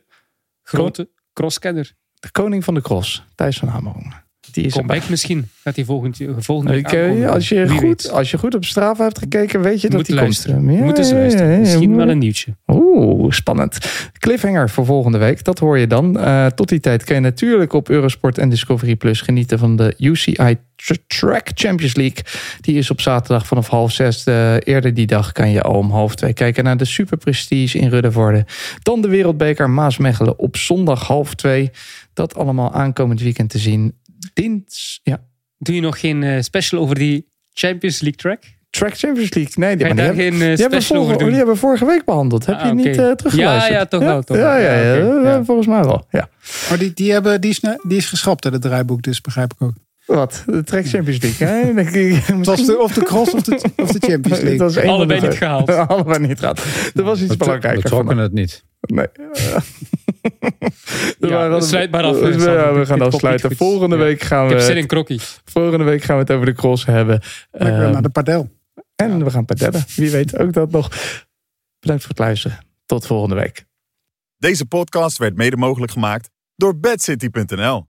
Speaker 5: grote crosskenner.
Speaker 7: de koning van de cross, Thijs van Hameren. Die is
Speaker 5: Comeback misschien. Gaat hij volgend, volgende week
Speaker 7: Ik, als, je
Speaker 5: Wie
Speaker 7: goed,
Speaker 5: weet.
Speaker 7: als je goed op Strava hebt gekeken, weet je dat
Speaker 5: Moet
Speaker 7: die
Speaker 5: luisteren.
Speaker 7: komt. Ja,
Speaker 5: Moeten ze
Speaker 7: ja,
Speaker 5: luisteren.
Speaker 7: ja, ja,
Speaker 5: Misschien wel een nieuwtje.
Speaker 7: Oeh, spannend. Cliffhanger voor volgende week, dat hoor je dan. Eh, tot die tijd kun je natuurlijk op Eurosport en Discovery Plus genieten van de UCI Tr- Track Champions League. Die is op zaterdag vanaf half zes. Eh, eerder die dag kan je al om half twee kijken naar de Super Prestige in Ruddervoorde. Dan de Wereldbeker Maasmechelen op zondag half twee. Dat allemaal aankomend weekend te zien. Dins, ja.
Speaker 5: Doe je nog geen eh, special over die Champions League track?
Speaker 7: Track Champions League. Nee, die,
Speaker 5: daar geen eh,
Speaker 7: die hebben,
Speaker 5: special
Speaker 7: vorige,
Speaker 5: over doen?
Speaker 7: die hebben we vorige week behandeld. Heb
Speaker 5: Ah,
Speaker 7: je
Speaker 5: oké.
Speaker 7: niet teruggeluisterd?
Speaker 5: Ja, ja, toch wel, toch
Speaker 7: ja,
Speaker 5: wel.
Speaker 7: Ja,
Speaker 5: Ja,
Speaker 7: volgens mij wel. Ja.
Speaker 3: Maar die, die, hebben, die, is, die is geschrapt, hè, het draaiboek, dus begrijp ik ook.
Speaker 7: Wat? De Track Champions League. Hè?
Speaker 3: Het was de, of de cross of de, of de Champions League.
Speaker 7: was één van
Speaker 5: Allebei niet gehaald.
Speaker 7: Allebei niet gehaald. Er was iets
Speaker 8: We,
Speaker 7: belangrijker.
Speaker 8: we trokken het niet.
Speaker 7: Nee.
Speaker 5: Ja,
Speaker 7: waren-
Speaker 5: sluit maar af,
Speaker 7: Ja, we gaan afsluiten. Volgende
Speaker 5: Ja.
Speaker 7: week gaan
Speaker 5: Ik heb zin
Speaker 7: we,
Speaker 5: in krokkie.
Speaker 7: volgende week gaan we het over de cross hebben.
Speaker 3: Lekker
Speaker 7: Ehm,
Speaker 3: naar de padel.
Speaker 7: en we gaan padellen. Wie weet ook dat nog. Bedankt voor het luisteren. Tot volgende week.
Speaker 1: Deze podcast werd mede mogelijk gemaakt door bedcity.nl.